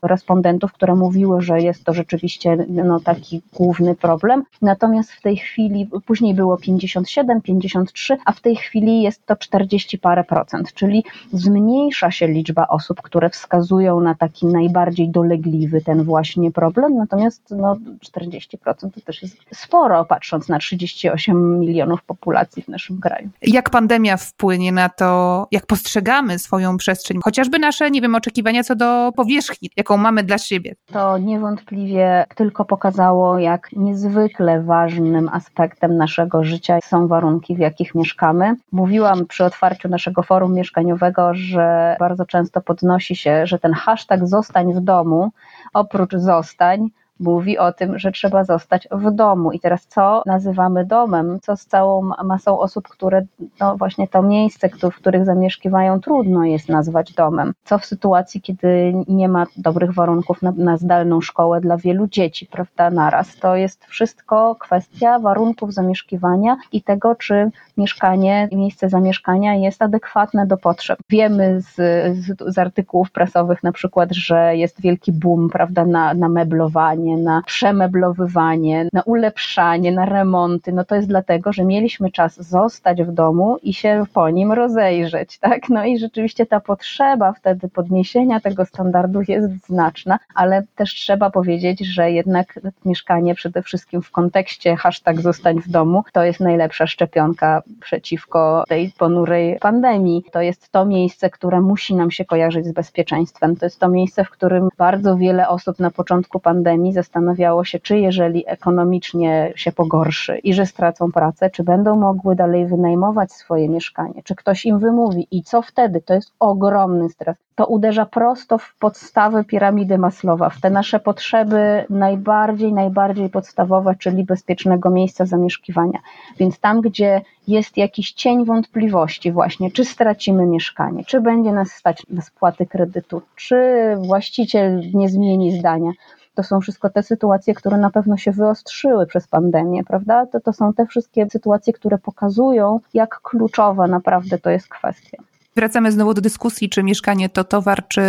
respondentów, które mówiły, że jest to rzeczywiście no, taki główny problem, natomiast w tej chwili, później było 57, 53, a w tej chwili jest to 40 parę procent, czyli zmniejsza się liczba osób, które wskazują na taki najbardziej dolegliwy ten właśnie problem, natomiast no, 40% to też jest sporo, patrząc na 38 milionów populacji w naszym kraju. Jak pandemia wpłynie na to, jak postrzegamy swoją przestrzeń, chociażby nasze, nie wiem, oczekiwania co do powierzchni, jaką mamy dla siebie? To niewątpliwie tylko pokazało, jak niezwykle ważnym aspektem naszego życia są warunki, w jakich mieszkamy. Mówiłam przy otwarciu naszego forum mieszkaniowego, że bardzo często podnosi się, że ten hashtag zostań w domu, oprócz zostań, mówi o tym, że trzeba zostać w domu. I teraz co nazywamy domem? Co z całą masą osób, które no właśnie to miejsce, w których zamieszkiwają, trudno jest nazwać domem? Co w sytuacji, kiedy nie ma dobrych warunków na, na zdalną szkołę dla wielu dzieci, prawda, naraz? To jest wszystko kwestia warunków zamieszkiwania i tego, czy mieszkanie, miejsce zamieszkania jest adekwatne do potrzeb. Wiemy z, z, z artykułów prasowych na przykład, że jest wielki boom, prawda, na, na meblowanie, na przemeblowywanie, na ulepszanie, na remonty. No to jest dlatego, że mieliśmy czas zostać w domu i się po nim rozejrzeć, tak? No i rzeczywiście ta potrzeba wtedy podniesienia tego standardu jest znaczna, ale też trzeba powiedzieć, że jednak mieszkanie przede wszystkim w kontekście hashtag zostań w domu to jest najlepsza szczepionka przeciwko tej ponurej pandemii. To jest to miejsce, które musi nam się kojarzyć z bezpieczeństwem. To jest to miejsce, w którym bardzo wiele osób na początku pandemii zastanawiało się, czy jeżeli ekonomicznie się pogorszy i że stracą pracę, czy będą mogły dalej wynajmować swoje mieszkanie, czy ktoś im wymówi i co wtedy? To jest ogromny stres. To uderza prosto w podstawy piramidy Maslowa, w te nasze potrzeby najbardziej, najbardziej podstawowe, czyli bezpiecznego miejsca zamieszkiwania. Więc tam, gdzie jest jakiś cień wątpliwości właśnie, czy stracimy mieszkanie, czy będzie nas stać na spłaty kredytu, czy właściciel nie zmieni zdania, to są wszystko te sytuacje, które na pewno się wyostrzyły przez pandemię, prawda? To, to są te wszystkie sytuacje, które pokazują, jak kluczowa naprawdę to jest kwestia. Wracamy znowu do dyskusji, czy mieszkanie to towar, czy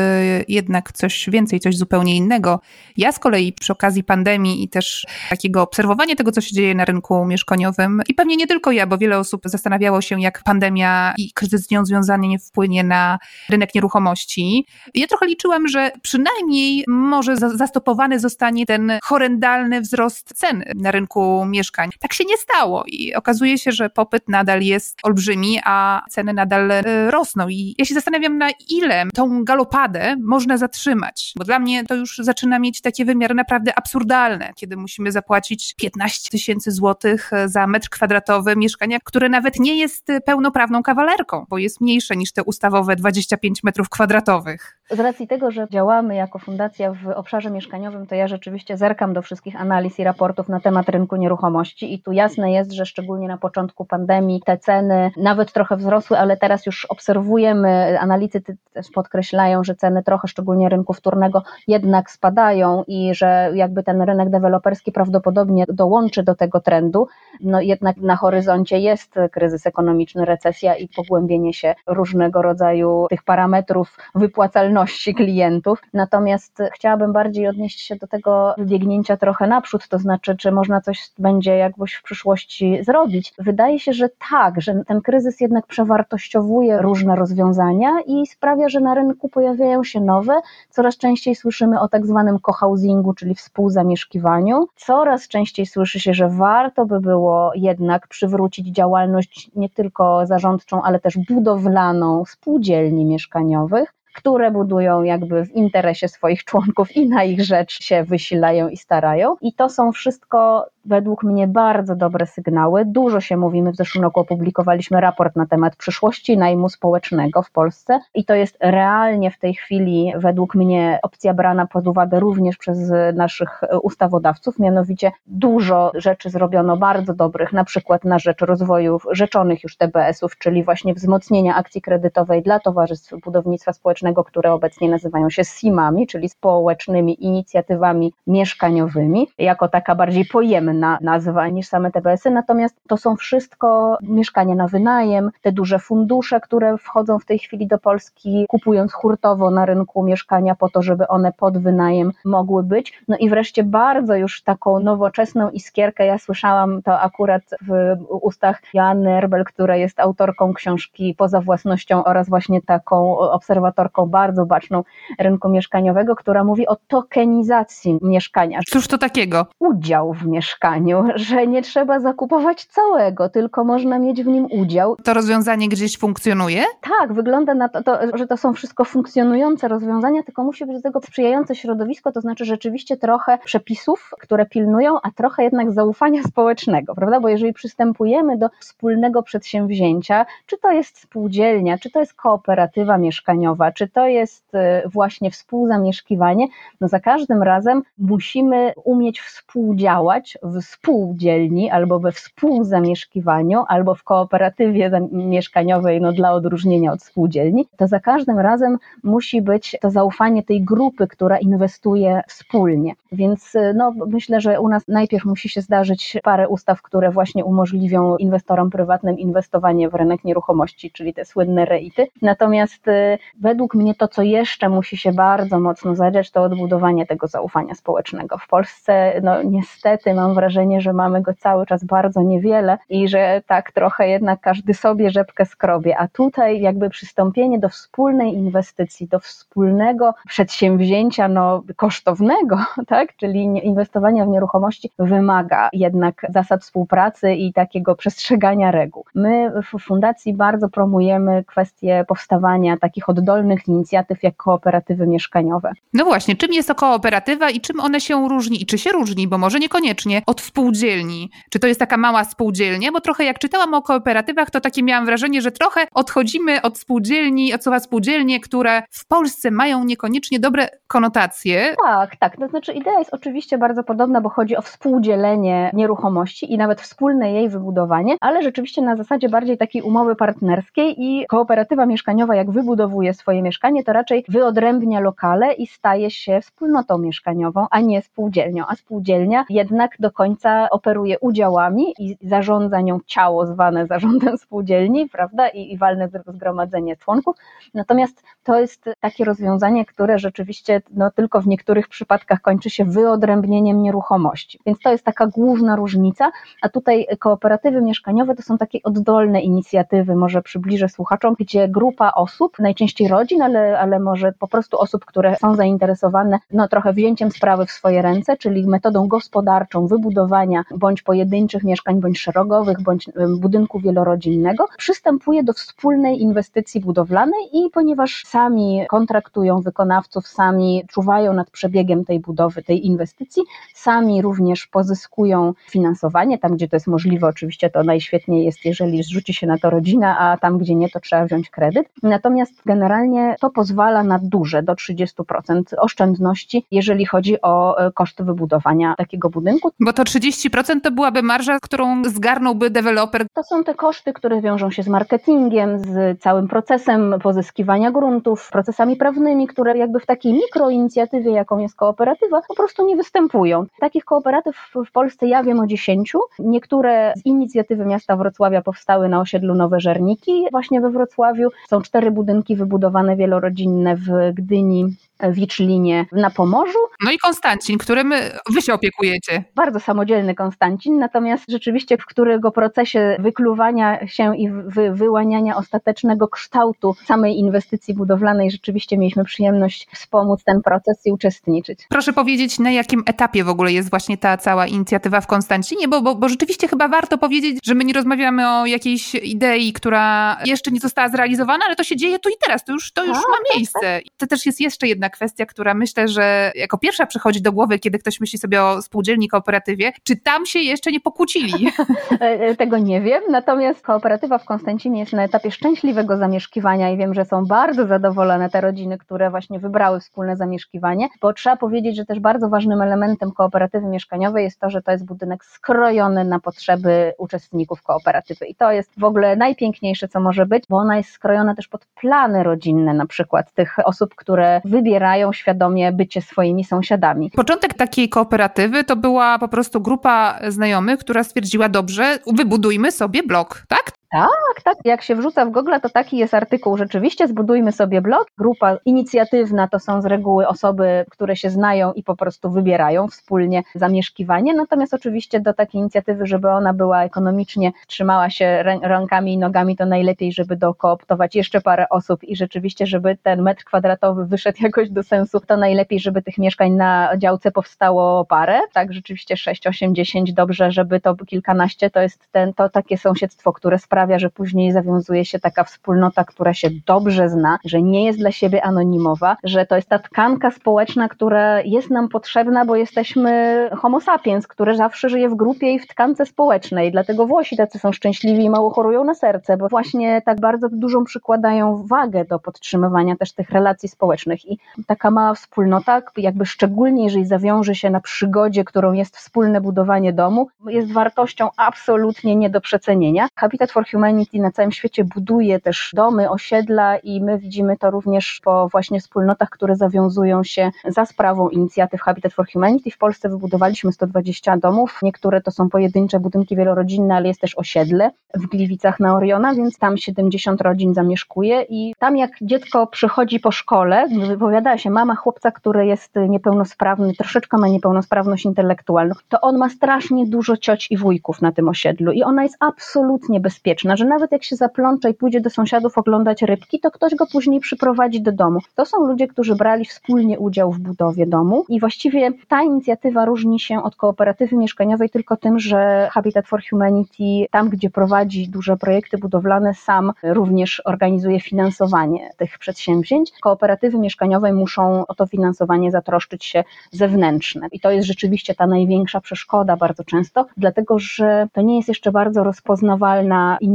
jednak coś więcej, coś zupełnie innego. Ja z kolei przy okazji pandemii i też takiego obserwowania tego, co się dzieje na rynku mieszkaniowym, i pewnie nie tylko ja, bo wiele osób zastanawiało się, jak pandemia i kryzys z nią związany nie wpłynie na rynek nieruchomości. Ja trochę liczyłam, że przynajmniej może zastopowany zostanie ten horrendalny wzrost cen na rynku mieszkań. Tak się nie stało i okazuje się, że popyt nadal jest olbrzymi, a ceny nadal rosną rosną i ja się zastanawiam, na ile tą galopadę można zatrzymać, bo dla mnie to już zaczyna mieć takie wymiary naprawdę absurdalne, kiedy musimy zapłacić 15 tysięcy złotych za metr kwadratowy mieszkania, które nawet nie jest pełnoprawną kawalerką, bo jest mniejsze niż te ustawowe 25 metrów kwadratowych. Z racji tego, że działamy jako fundacja w obszarze mieszkaniowym, to ja rzeczywiście zerkam do wszystkich analiz i raportów na temat rynku nieruchomości i tu jasne jest, że szczególnie na początku pandemii te ceny nawet trochę wzrosły, ale teraz już obserwujemy obserwujemy, analitycy też podkreślają, że ceny trochę, szczególnie rynku wtórnego, jednak spadają i że jakby ten rynek deweloperski prawdopodobnie dołączy do tego trendu. No jednak na horyzoncie jest kryzys ekonomiczny, recesja i pogłębienie się różnego rodzaju tych parametrów wypłacalności klientów. Natomiast chciałabym bardziej odnieść się do tego biegnięcia trochę naprzód, to znaczy, czy można coś będzie jakbyś w przyszłości zrobić. Wydaje się, że tak, że ten kryzys jednak przewartościowuje różne rozwiązania i sprawia, że na rynku pojawiają się nowe. Coraz częściej słyszymy o tak zwanym cohousingu, czyli współzamieszkiwaniu. Coraz częściej słyszy się, że warto by było jednak przywrócić działalność nie tylko zarządczą, ale też budowlaną spółdzielni mieszkaniowych które budują jakby w interesie swoich członków i na ich rzecz się wysilają i starają. I to są wszystko według mnie bardzo dobre sygnały. Dużo się mówimy, w zeszłym roku opublikowaliśmy raport na temat przyszłości najmu społecznego w Polsce i to jest realnie w tej chwili według mnie opcja brana pod uwagę również przez naszych ustawodawców, mianowicie dużo rzeczy zrobiono bardzo dobrych, na przykład na rzecz rozwoju rzeczonych już TBS-ów, czyli właśnie wzmocnienia akcji kredytowej dla towarzystw budownictwa społecznego, które obecnie nazywają się SIM-ami, czyli społecznymi inicjatywami mieszkaniowymi, jako taka bardziej pojemna na nazwa niż same TBS-y, natomiast to są wszystko mieszkania na wynajem, te duże fundusze, które wchodzą w tej chwili do Polski, kupując hurtowo na rynku mieszkania po to, żeby one pod wynajem mogły być. No i wreszcie bardzo już taką nowoczesną iskierkę, ja słyszałam to akurat w ustach Joanny Erbel, która jest autorką książki Poza własnością oraz właśnie taką obserwatorką bardzo baczną rynku mieszkaniowego, która mówi o tokenizacji mieszkania. Cóż to takiego? Udział w mieszkaniu mieszkaniu, że nie trzeba zakupować całego, tylko można mieć w nim udział. To rozwiązanie gdzieś funkcjonuje? Tak, wygląda na to, to, że to są wszystko funkcjonujące rozwiązania, tylko musi być do tego sprzyjające środowisko, to znaczy rzeczywiście trochę przepisów, które pilnują, a trochę jednak zaufania społecznego, prawda? Bo jeżeli przystępujemy do wspólnego przedsięwzięcia, czy to jest spółdzielnia, czy to jest kooperatywa mieszkaniowa, czy to jest y, właśnie współzamieszkiwanie, no za każdym razem musimy umieć współdziałać w spółdzielni albo we współzamieszkiwaniu, albo w kooperatywie mieszkaniowej, no dla odróżnienia od spółdzielni, to za każdym razem musi być to zaufanie tej grupy, która inwestuje wspólnie. Więc y, no, myślę, że u nas najpierw musi się zdarzyć parę ustaw, które właśnie umożliwią inwestorom prywatnym inwestowanie w rynek nieruchomości, czyli te słynne reity. Natomiast y, według mnie to, co jeszcze musi się bardzo mocno zadziać, to odbudowanie tego zaufania społecznego. W Polsce, no niestety mam wrażenie, że mamy go cały czas bardzo niewiele i że tak trochę jednak każdy sobie rzepkę skrobie, a tutaj jakby przystąpienie do wspólnej inwestycji, do wspólnego przedsięwzięcia, no kosztownego, tak, czyli inwestowania w nieruchomości wymaga jednak zasad współpracy i takiego przestrzegania reguł. My w fundacji bardzo promujemy kwestię powstawania takich oddolnych inicjatyw jak kooperatywy mieszkaniowe. No właśnie, czym jest to kooperatywa i czym one się różni? I czy się różni, bo może niekoniecznie, od spółdzielni? Czy to jest taka mała spółdzielnia? Bo trochę jak czytałam o kooperatywach, to takie miałam wrażenie, że trochę odchodzimy od spółdzielni, od słowa spółdzielnie, które w Polsce mają niekoniecznie dobre konotacje. Tak, tak. To znaczy idea jest oczywiście bardzo podobna, bo chodzi o współdzielenie nieruchomości i nawet wspólne jej wybudowanie, ale rzeczywiście na zasadzie bardziej takiej umowy partnerskiej i kooperatywa mieszkaniowa, jak wybudowuje swoje mieszkanie, to raczej wyodrębnia lokale i staje się wspólnotą mieszkaniową, a nie spółdzielnią. A spółdzielnia jednak do końca operuje udziałami i zarządza nią ciało zwane zarządem spółdzielni, prawda, i, i walne zgromadzenie członków. Natomiast to jest takie rozwiązanie, które rzeczywiście no, tylko w niektórych przypadkach kończy się wyodrębnieniem nieruchomości. Więc to jest taka główna różnica, a tutaj kooperatywy mieszkaniowe to są takie oddolne inicjatywy, może przybliżę słuchaczom, gdzie grupa osób, najczęściej rodzin, ale, ale może po prostu osób, które są zainteresowane no, trochę wzięciem sprawy w swoje ręce, czyli metodą gospodarczą wybudowania bądź pojedynczych mieszkań, bądź szerogowych, bądź budynku wielorodzinnego, przystępuje do wspólnej inwestycji budowlanej i ponieważ sami kontraktują wykonawców, sami czuwają nad przebiegiem tej budowy, tej inwestycji, sami również pozyskują finansowanie, tam gdzie to jest możliwe, oczywiście to najświetniej jest, jeżeli zrzuci się na to rodzina, a tam gdzie nie, to trzeba wziąć kredyt. Natomiast generalnie to pozwala na duże, do 30% oszczędności, jeżeli chodzi o e, koszty wybudowania takiego budynku. Bo to 30% to byłaby marża, którą zgarnąłby deweloper. To są te koszty, które wiążą się z marketingiem, z całym procesem pozyskiwania gruntów, procesami prawnymi, które jakby w takiej mikroinicjatywie, jaką jest kooperatywa, po prostu nie występują. Takich kooperatyw w Polsce ja wiem o 10. Niektóre z inicjatywy miasta Wrocławia powstały na osiedlu Nowe Żerniki, właśnie we Wrocławiu. Są cztery budynki wybudowane wielorodzinne w Gdyni, Wiczlinie na Pomorzu. No i Konstancin, którym wy się opiekujecie. Bardzo samodzielny Konstancin, natomiast rzeczywiście w którego procesie wykluwania się i wy, wyłaniania ostatecznego kształtu samej inwestycji budowlanej rzeczywiście mieliśmy przyjemność wspomóc ten proces i uczestniczyć. Proszę powiedzieć, na jakim etapie w ogóle jest właśnie ta cała inicjatywa w Konstancinie, bo, bo, bo rzeczywiście chyba warto powiedzieć, że my nie rozmawiamy o jakiejś idei, która jeszcze nie została zrealizowana, ale to się dzieje tu i teraz, to już, to już tak, ma tak, miejsce. Tak. To też jest jeszcze jedna kwestia, która myślę, że jako pierwsza przychodzi do głowy, kiedy ktoś myśli sobie o spółdzielni kooperatywie. Czy tam się jeszcze nie pokłócili? E, e, tego nie wiem, natomiast kooperatywa w Konstancinie jest na etapie szczęśliwego zamieszkiwania i wiem, że są bardzo zadowolone te rodziny, które właśnie wybrały wspólne zamieszkiwanie, bo trzeba powiedzieć, że też bardzo ważnym elementem kooperatywy mieszkaniowej jest to, że to jest budynek skrojony na potrzeby uczestników kooperatywy i to jest w ogóle najpiękniejsze, co może być, bo ona jest skrojona też pod plany rodzinne na przykład tych osób, które wybierają wybierają świadomie bycie swoimi sąsiadami. Początek takiej kooperatywy to była po prostu grupa znajomych, która stwierdziła, dobrze, wybudujmy sobie blok, tak? Tak, Tak. Jak się wrzuca w Google, to taki jest artykuł. Rzeczywiście zbudujmy sobie blog. Grupa inicjatywna to są z reguły osoby, które się znają i po prostu wybierają wspólnie zamieszkiwanie. Natomiast oczywiście do takiej inicjatywy, żeby ona była ekonomicznie, trzymała się rękami i nogami, to najlepiej, żeby dokooptować jeszcze parę osób i rzeczywiście, żeby ten metr kwadratowy wyszedł jakoś do sensu, to najlepiej, żeby tych mieszkań na działce powstało parę. Tak, rzeczywiście 6, 8, 10, dobrze, żeby to kilkanaście, to jest ten, to takie sąsiedztwo, które sprawia, że później zawiązuje się taka wspólnota, która się dobrze zna, że nie jest dla siebie anonimowa, że to jest ta tkanka społeczna, która jest nam potrzebna, bo jesteśmy homo sapiens, który zawsze żyje w grupie i w tkance społecznej. Dlatego Włosi tacy są szczęśliwi i mało chorują na serce, bo właśnie tak bardzo dużą przykładają wagę do podtrzymywania też tych relacji społecznych. I taka mała wspólnota, jakby szczególnie jeżeli zawiąże się na przygodzie, którą jest wspólne budowanie domu, jest wartością absolutnie nie do przecenienia. Habitat for Humanity na całym świecie buduje też domy, osiedla i my widzimy to również po właśnie wspólnotach, które zawiązują się za sprawą inicjatyw Habitat for Humanity. W Polsce wybudowaliśmy 120 domów. Niektóre to są pojedyncze budynki wielorodzinne, ale jest też osiedle w Gliwicach na Oriona, więc tam 70 rodzin zamieszkuje i tam jak dziecko przychodzi po szkole, wypowiada się mama chłopca, który jest niepełnosprawny, troszeczkę ma niepełnosprawność intelektualną, to on ma strasznie dużo cioć i wujków na tym osiedlu i ona jest absolutnie bezpieczna, że nawet jak się zaplącze i pójdzie do sąsiadów oglądać rybki, to ktoś go później przyprowadzi do domu. To są ludzie, którzy brali wspólnie udział w budowie domu i właściwie ta inicjatywa różni się od kooperatywy mieszkaniowej tylko tym, że Habitat for Humanity tam, gdzie prowadzi duże projekty budowlane, sam również organizuje finansowanie tych przedsięwzięć. Kooperatywy mieszkaniowe muszą o to finansowanie zatroszczyć się zewnętrzne. I to jest rzeczywiście ta największa przeszkoda bardzo często, dlatego że to nie jest jeszcze bardzo rozpoznawalna inicjatywa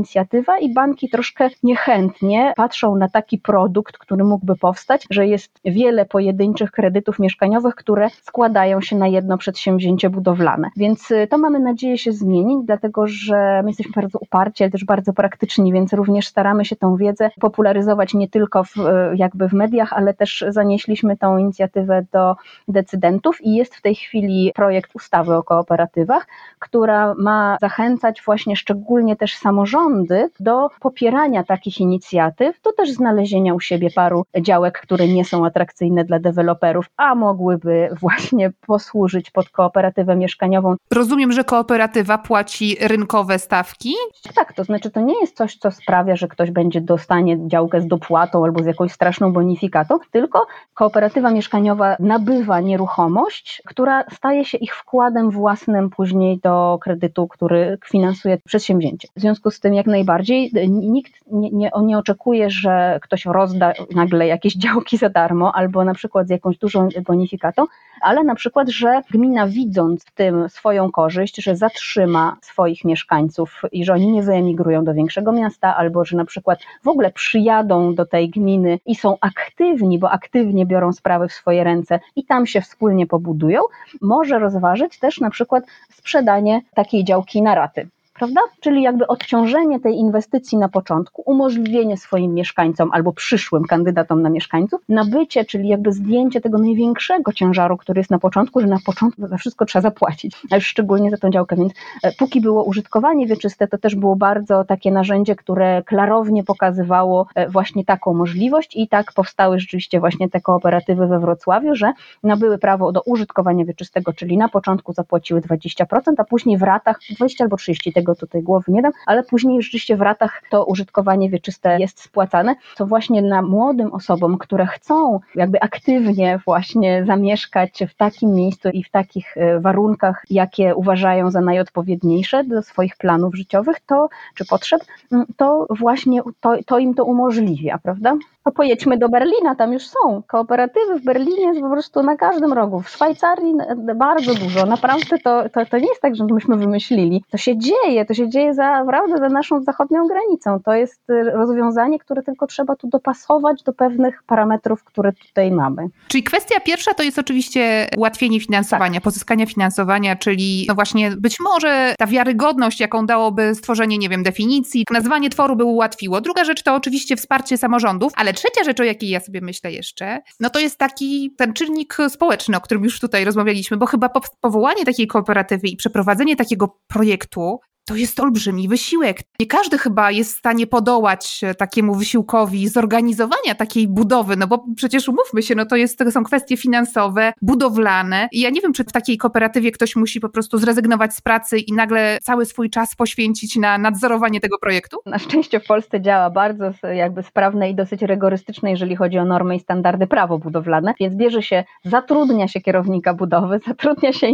i banki troszkę niechętnie patrzą na taki produkt, który mógłby powstać, że jest wiele pojedynczych kredytów mieszkaniowych, które składają się na jedno przedsięwzięcie budowlane. Więc y, to mamy nadzieję się zmienić, dlatego że my jesteśmy bardzo uparci, ale też bardzo praktyczni, więc również staramy się tą wiedzę popularyzować nie tylko w, y, jakby w mediach, ale też zanieśliśmy tą inicjatywę do decydentów i jest w tej chwili projekt ustawy o kooperatywach, która ma zachęcać właśnie szczególnie też samorządy do popierania takich inicjatyw, do też znalezienia u siebie paru działek, które nie są atrakcyjne dla deweloperów, a mogłyby właśnie posłużyć pod kooperatywę mieszkaniową. Rozumiem, że kooperatywa płaci rynkowe stawki? Tak, to znaczy to nie jest coś, co sprawia, że ktoś będzie dostanie działkę z dopłatą albo z jakąś straszną bonifikatą, tylko kooperatywa mieszkaniowa nabywa nieruchomość, która staje się ich wkładem własnym później do kredytu, który finansuje przedsięwzięcie. W związku z tym jak najbardziej. Nikt nie, nie, nie oczekuje, że ktoś rozda nagle jakieś działki za darmo albo na przykład z jakąś dużą bonifikatą, ale na przykład, że gmina widząc w tym swoją korzyść, że zatrzyma swoich mieszkańców i że oni nie wyemigrują do większego miasta, albo że na przykład w ogóle przyjadą do tej gminy i są aktywni, bo aktywnie biorą sprawy w swoje ręce i tam się wspólnie pobudują, może rozważyć też na przykład sprzedanie takiej działki na raty prawda? Czyli jakby odciążenie tej inwestycji na początku, umożliwienie swoim mieszkańcom albo przyszłym kandydatom na mieszkańców, nabycie, czyli jakby zdjęcie tego największego ciężaru, który jest na początku, że na początku za wszystko trzeba zapłacić, a już szczególnie za tą działkę, więc e, póki było użytkowanie wieczyste, to też było bardzo takie narzędzie, które klarownie pokazywało e, właśnie taką możliwość i tak powstały rzeczywiście właśnie te kooperatywy we Wrocławiu, że nabyły prawo do użytkowania wieczystego, czyli na początku zapłaciły 20%, a później w ratach 20 albo 30 tego tego tutaj głowy nie dam, ale później rzeczywiście w ratach to użytkowanie wieczyste jest spłacane, to właśnie na młodym osobom, które chcą jakby aktywnie właśnie zamieszkać w takim miejscu i w takich e, warunkach, jakie uważają za najodpowiedniejsze do swoich planów życiowych, to czy potrzeb, to właśnie to, to im to umożliwia, prawda? To pojedźmy do Berlina, tam już są. Kooperatywy w Berlinie jest po prostu na każdym rogu. W Szwajcarii bardzo dużo. Naprawdę to, to, to nie jest tak, że myśmy wymyślili. To się dzieje, to się dzieje za, naprawdę za naszą zachodnią granicą. To jest y, rozwiązanie, które tylko trzeba tu dopasować do pewnych parametrów, które tutaj mamy. Czyli kwestia pierwsza to jest oczywiście ułatwienie finansowania, tak. pozyskania finansowania, czyli no właśnie być może ta wiarygodność, jaką dałoby stworzenie, nie wiem, definicji, nazwanie tworu by ułatwiło. Druga rzecz to oczywiście wsparcie samorządów, ale trzecia rzecz, o jakiej ja sobie myślę jeszcze, no to jest taki ten czynnik społeczny, o którym już tutaj rozmawialiśmy, bo chyba powołanie takiej kooperatywy i przeprowadzenie takiego projektu to jest olbrzymi wysiłek. Nie każdy chyba jest w stanie podołać e, takiemu wysiłkowi zorganizowania takiej budowy, no bo przecież umówmy się, no to, jest, to są kwestie finansowe, budowlane. I ja nie wiem, czy w takiej kooperatywie ktoś musi po prostu zrezygnować z pracy i nagle cały swój czas poświęcić na nadzorowanie tego projektu? Na szczęście w Polsce działa bardzo jakby sprawne i dosyć rygorystyczne, jeżeli chodzi o normy i standardy prawo budowlane, więc bierze się, zatrudnia się kierownika budowy, zatrudnia się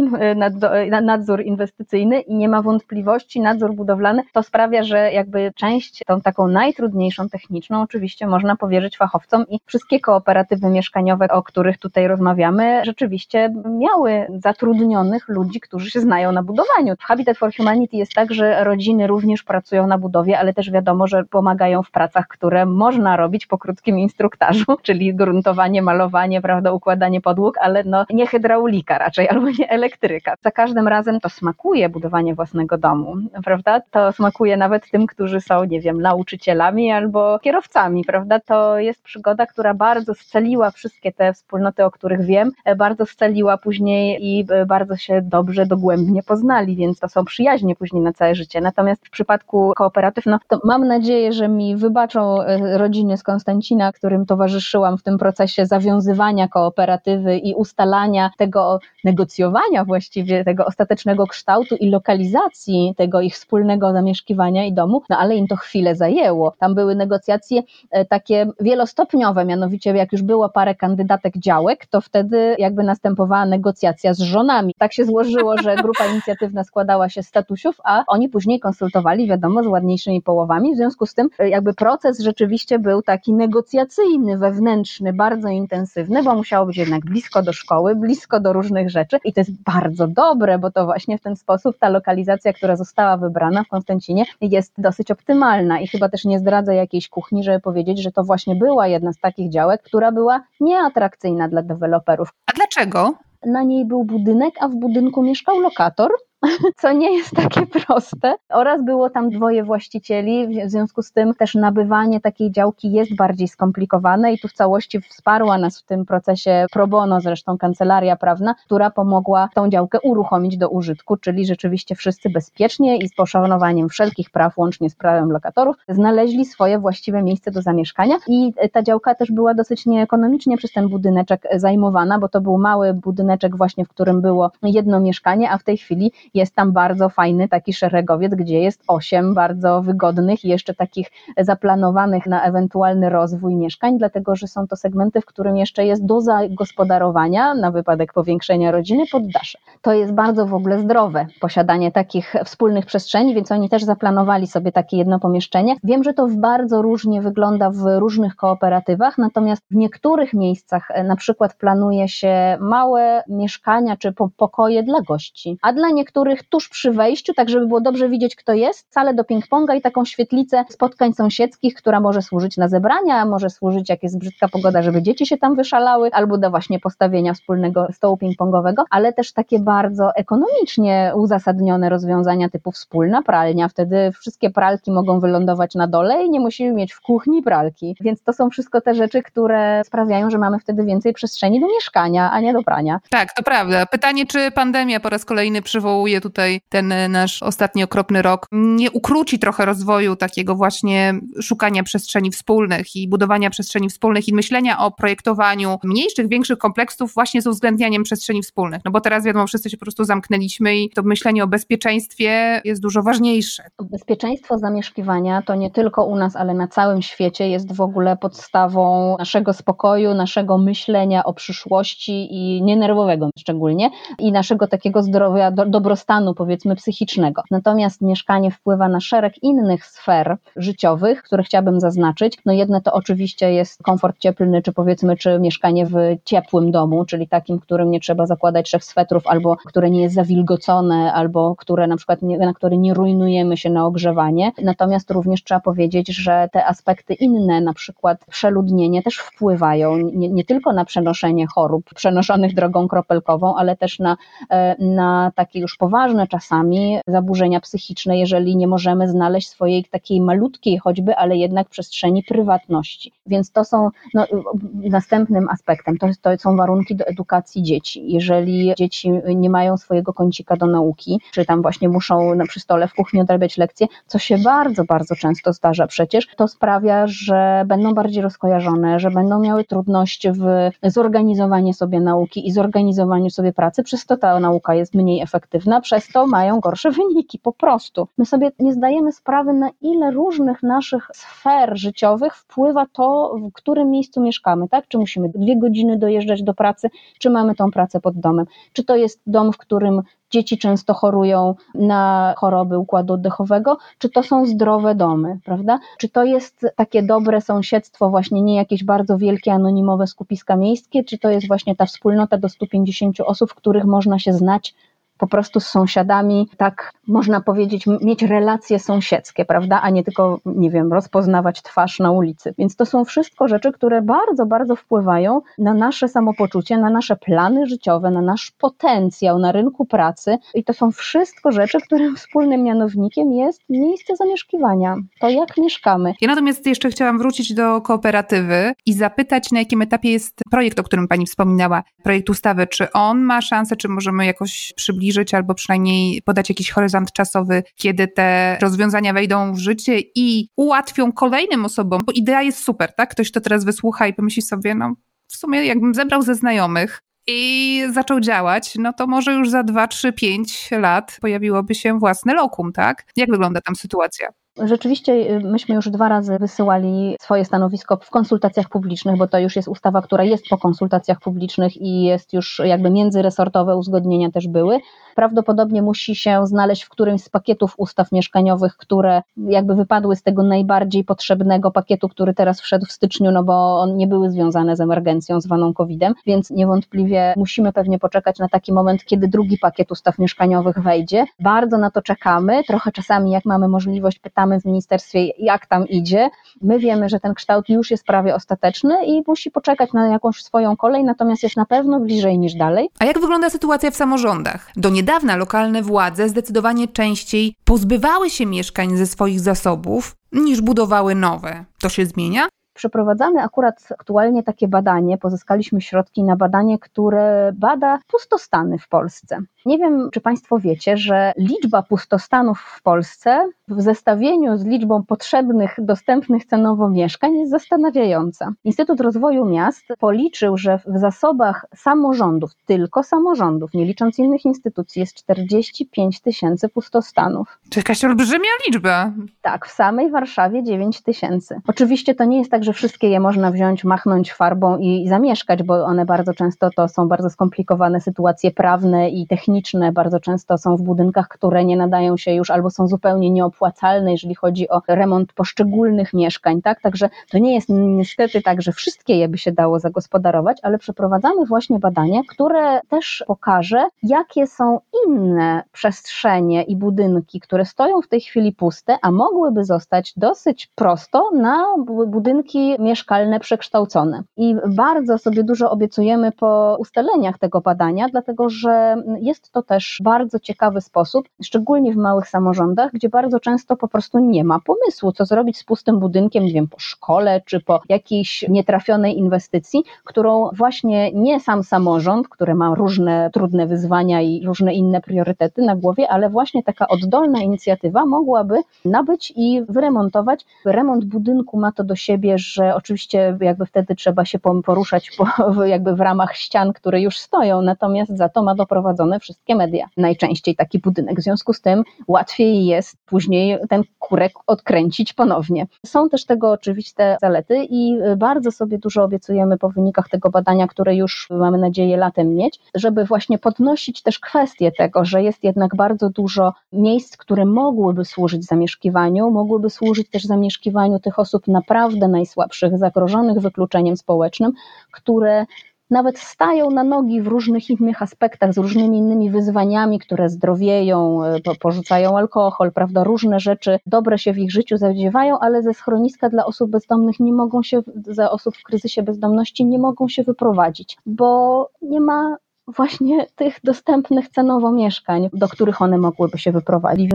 nadzór inwestycyjny i nie ma wątpliwości, nadzór budowlany, to sprawia, że jakby część, tą taką najtrudniejszą techniczną oczywiście można powierzyć fachowcom i wszystkie kooperatywy mieszkaniowe, o których tutaj rozmawiamy, rzeczywiście miały zatrudnionych ludzi, którzy się znają na budowaniu. W Habitat for Humanity jest tak, że rodziny również pracują na budowie, ale też wiadomo, że pomagają w pracach, które można robić po krótkim instruktażu, czyli gruntowanie, malowanie, prawda, układanie podłóg, ale no nie hydraulika raczej, albo nie elektryka. Za każdym razem to smakuje budowanie własnego domu prawda? To smakuje nawet tym, którzy są, nie wiem, nauczycielami albo kierowcami, prawda? To jest przygoda, która bardzo sceliła wszystkie te wspólnoty, o których wiem, bardzo sceliła później i bardzo się dobrze, dogłębnie poznali, więc to są przyjaźnie później na całe życie. Natomiast w przypadku kooperatyw, no to mam nadzieję, że mi wybaczą e, rodziny z Konstancina, którym towarzyszyłam w tym procesie zawiązywania kooperatywy i ustalania tego, negocjowania właściwie tego ostatecznego kształtu i lokalizacji tego ich wspólnego zamieszkiwania i domu, no ale im to chwilę zajęło. Tam były negocjacje e, takie wielostopniowe, mianowicie jak już było parę kandydatek działek, to wtedy jakby następowała negocjacja z żonami. Tak się złożyło, że grupa inicjatywna składała się z statusiów, a oni później konsultowali, wiadomo, z ładniejszymi połowami. W związku z tym e, jakby proces rzeczywiście był taki negocjacyjny, wewnętrzny, bardzo intensywny, bo musiało być jednak blisko do szkoły, blisko do różnych rzeczy i to jest bardzo dobre, bo to właśnie w ten sposób ta lokalizacja, która została wybrana w Konstancinie jest dosyć optymalna i chyba też nie zdradza jakiejś kuchni, żeby powiedzieć, że to właśnie była jedna z takich działek, która była nieatrakcyjna dla deweloperów. A dlaczego? Na niej był budynek, a w budynku mieszkał lokator, co nie jest takie proste. Oraz było tam dwoje właścicieli, w związku z tym też nabywanie takiej działki jest bardziej skomplikowane i tu w całości wsparła nas w tym procesie pro bono, zresztą kancelaria prawna, która pomogła tą działkę uruchomić do użytku, czyli rzeczywiście wszyscy bezpiecznie i z poszanowaniem wszelkich praw, łącznie z prawem lokatorów, znaleźli swoje właściwe miejsce do zamieszkania i ta działka też była dosyć nieekonomicznie przez ten budyneczek zajmowana, bo to był mały budyneczek właśnie, w którym było jedno mieszkanie, a w tej chwili jest tam bardzo fajny taki szeregowiec, gdzie jest osiem bardzo wygodnych i jeszcze takich zaplanowanych na ewentualny rozwój mieszkań, dlatego że są to segmenty, w którym jeszcze jest do zagospodarowania na wypadek powiększenia rodziny poddasze. To jest bardzo w ogóle zdrowe posiadanie takich wspólnych przestrzeni, więc oni też zaplanowali sobie takie jedno pomieszczenie. Wiem, że to bardzo różnie wygląda w różnych kooperatywach, natomiast w niektórych miejscach e, na przykład planuje się małe mieszkania czy pokoje dla gości, a dla niektórych niektórych tuż przy wejściu, tak żeby było dobrze widzieć, kto jest, salę do ping-ponga i taką świetlicę spotkań sąsiedzkich, która może służyć na zebrania, może służyć, jak jest brzydka pogoda, żeby dzieci się tam wyszalały, albo do właśnie postawienia wspólnego stołu ping-pongowego, ale też takie bardzo ekonomicznie uzasadnione rozwiązania typu wspólna pralnia. Wtedy wszystkie pralki mogą wylądować na dole i nie musimy mieć w kuchni pralki. Więc to są wszystko te rzeczy, które sprawiają, że mamy wtedy więcej przestrzeni do mieszkania, a nie do prania. Tak, to prawda. Pytanie, czy pandemia po raz kolejny przywołuje tutaj ten nasz ostatni okropny rok, nie ukróci trochę rozwoju takiego właśnie szukania przestrzeni wspólnych i budowania przestrzeni wspólnych i myślenia o projektowaniu mniejszych, większych kompleksów właśnie z uwzględnianiem przestrzeni wspólnych. No bo teraz wiadomo, wszyscy się po prostu zamknęliśmy i to myślenie o bezpieczeństwie jest dużo ważniejsze. Bezpieczeństwo zamieszkiwania to nie tylko u nas, ale na całym świecie jest w ogóle podstawą naszego spokoju, naszego myślenia o przyszłości i nienerwowego szczególnie i naszego takiego zdrowia, do, dobrostanu stanu powiedzmy psychicznego. Natomiast mieszkanie wpływa na szereg innych sfer życiowych, które chciałabym zaznaczyć. No jedne to oczywiście jest komfort cieplny, czy powiedzmy, czy mieszkanie w ciepłym domu, czyli takim, którym nie trzeba zakładać trzech swetrów, albo które nie jest zawilgocone, albo które na przykład, nie, na które nie rujnujemy się na ogrzewanie. Natomiast również trzeba powiedzieć, że te aspekty inne, na przykład przeludnienie też wpływają nie, nie tylko na przenoszenie chorób przenoszonych drogą kropelkową, ale też na, e, na taki już poważne czasami zaburzenia psychiczne, jeżeli nie możemy znaleźć swojej takiej malutkiej choćby, ale jednak przestrzeni prywatności. Więc to są no, następnym aspektem, to, to są warunki do edukacji dzieci. Jeżeli dzieci nie mają swojego kącika do nauki, czy tam właśnie muszą przy stole w kuchni odrabiać lekcje, co się bardzo, bardzo często zdarza przecież, to sprawia, że będą bardziej rozkojarzone, że będą miały trudność w zorganizowaniu sobie nauki i zorganizowaniu sobie pracy, przez to ta nauka jest mniej efektywna, przez to mają gorsze wyniki po prostu. My sobie nie zdajemy sprawy, na ile różnych naszych sfer życiowych wpływa to, w którym miejscu mieszkamy, tak? Czy musimy dwie godziny dojeżdżać do pracy, czy mamy tą pracę pod domem? Czy to jest dom, w którym dzieci często chorują na choroby układu oddechowego, czy to są zdrowe domy, prawda? Czy to jest takie dobre sąsiedztwo, właśnie nie jakieś bardzo wielkie, anonimowe skupiska miejskie, czy to jest właśnie ta wspólnota do 150 osób, w których można się znać po prostu z sąsiadami, tak można powiedzieć, mieć relacje sąsiedzkie, prawda, a nie tylko, nie wiem, rozpoznawać twarz na ulicy. Więc to są wszystko rzeczy, które bardzo, bardzo wpływają na nasze samopoczucie, na nasze plany życiowe, na nasz potencjał na rynku pracy i to są wszystko rzeczy, którym wspólnym mianownikiem jest miejsce zamieszkiwania, to jak mieszkamy. Ja natomiast jeszcze chciałam wrócić do kooperatywy i zapytać, na jakim etapie jest projekt, o którym Pani wspominała, projekt ustawy, czy on ma szansę, czy możemy jakoś przybliżyć przybliżyć albo przynajmniej podać jakiś horyzont czasowy, kiedy te rozwiązania wejdą w życie i ułatwią kolejnym osobom, bo idea jest super, tak? Ktoś to teraz wysłucha i pomyśli sobie, no w sumie jakbym zebrał ze znajomych i zaczął działać, no to może już za 2, 3, 5 lat pojawiłoby się własne lokum, tak? Jak wygląda tam sytuacja? Rzeczywiście y, myśmy już dwa razy wysyłali swoje stanowisko w konsultacjach publicznych, bo to już jest ustawa, która jest po konsultacjach publicznych i jest już jakby międzyresortowe uzgodnienia też były. Prawdopodobnie musi się znaleźć w którymś z pakietów ustaw mieszkaniowych, które jakby wypadły z tego najbardziej potrzebnego pakietu, który teraz wszedł w styczniu, no bo nie były związane z emergencją zwaną COVID-em, więc niewątpliwie musimy pewnie poczekać na taki moment, kiedy drugi pakiet ustaw mieszkaniowych wejdzie. Bardzo na to czekamy. Trochę czasami, jak mamy możliwość, pytamy, pytamy w ministerstwie, jak tam idzie. My wiemy, że ten kształt już jest prawie ostateczny i musi poczekać na jakąś swoją kolej, natomiast jest na pewno bliżej niż dalej. A jak wygląda sytuacja w samorządach? Do niedawna lokalne władze zdecydowanie częściej pozbywały się mieszkań ze swoich zasobów niż budowały nowe. To się zmienia? Przeprowadzamy akurat aktualnie takie badanie, pozyskaliśmy środki na badanie, które bada pustostany w Polsce. Nie wiem, czy Państwo wiecie, że liczba pustostanów w Polsce w zestawieniu z liczbą potrzebnych, dostępnych cenowo mieszkań jest zastanawiająca. Instytut Rozwoju Miast policzył, że w zasobach samorządów, tylko samorządów, nie licząc innych instytucji, jest 45 tysięcy pustostanów. To jakaś olbrzymia liczba. Tak, w samej Warszawie 9 tysięcy. Oczywiście to nie jest tak, że wszystkie je można wziąć, machnąć farbą i zamieszkać, bo one bardzo często to są bardzo skomplikowane sytuacje prawne i techniczne techniczne bardzo często są w budynkach, które nie nadają się już albo są zupełnie nieopłacalne, jeżeli chodzi o remont poszczególnych mieszkań, tak? Także to nie jest niestety tak, że wszystkie je by się dało zagospodarować, ale przeprowadzamy właśnie badanie, które też pokaże, jakie są inne przestrzenie i budynki, które stoją w tej chwili puste, a mogłyby zostać dosyć prosto na budynki mieszkalne przekształcone. I bardzo sobie dużo obiecujemy po ustaleniach tego badania, dlatego że jest to też bardzo ciekawy sposób, szczególnie w małych samorządach, gdzie bardzo często po prostu nie ma pomysłu, co zrobić z pustym budynkiem, nie wiem, po szkole czy po jakiejś nietrafionej inwestycji, którą właśnie nie sam samorząd, który ma różne trudne wyzwania i różne inne priorytety na głowie, ale właśnie taka oddolna inicjatywa mogłaby nabyć i wyremontować. Remont budynku ma to do siebie, że oczywiście jakby wtedy trzeba się poruszać po, jakby w ramach ścian, które już stoją, natomiast za to ma doprowadzone wszystkie media. Najczęściej taki budynek. W związku z tym łatwiej jest później ten kurek odkręcić ponownie. Są też tego oczywiste zalety i bardzo sobie dużo obiecujemy po wynikach tego badania, które już mamy nadzieję latem mieć, żeby właśnie podnosić też kwestię tego, że jest jednak bardzo dużo miejsc, które mogłyby służyć zamieszkiwaniu, mogłyby służyć też zamieszkiwaniu tych osób naprawdę najsłabszych, zagrożonych wykluczeniem społecznym, które nawet stają na nogi w różnych innych aspektach, z różnymi innymi wyzwaniami, które zdrowieją, e, porzucają alkohol, prawda, różne rzeczy dobre się w ich życiu zadziewają, ale ze schroniska dla osób bezdomnych nie mogą się, za osób w kryzysie bezdomności nie mogą się wyprowadzić, bo nie ma właśnie tych dostępnych cenowo mieszkań, do których one mogłyby się wyprowadzić.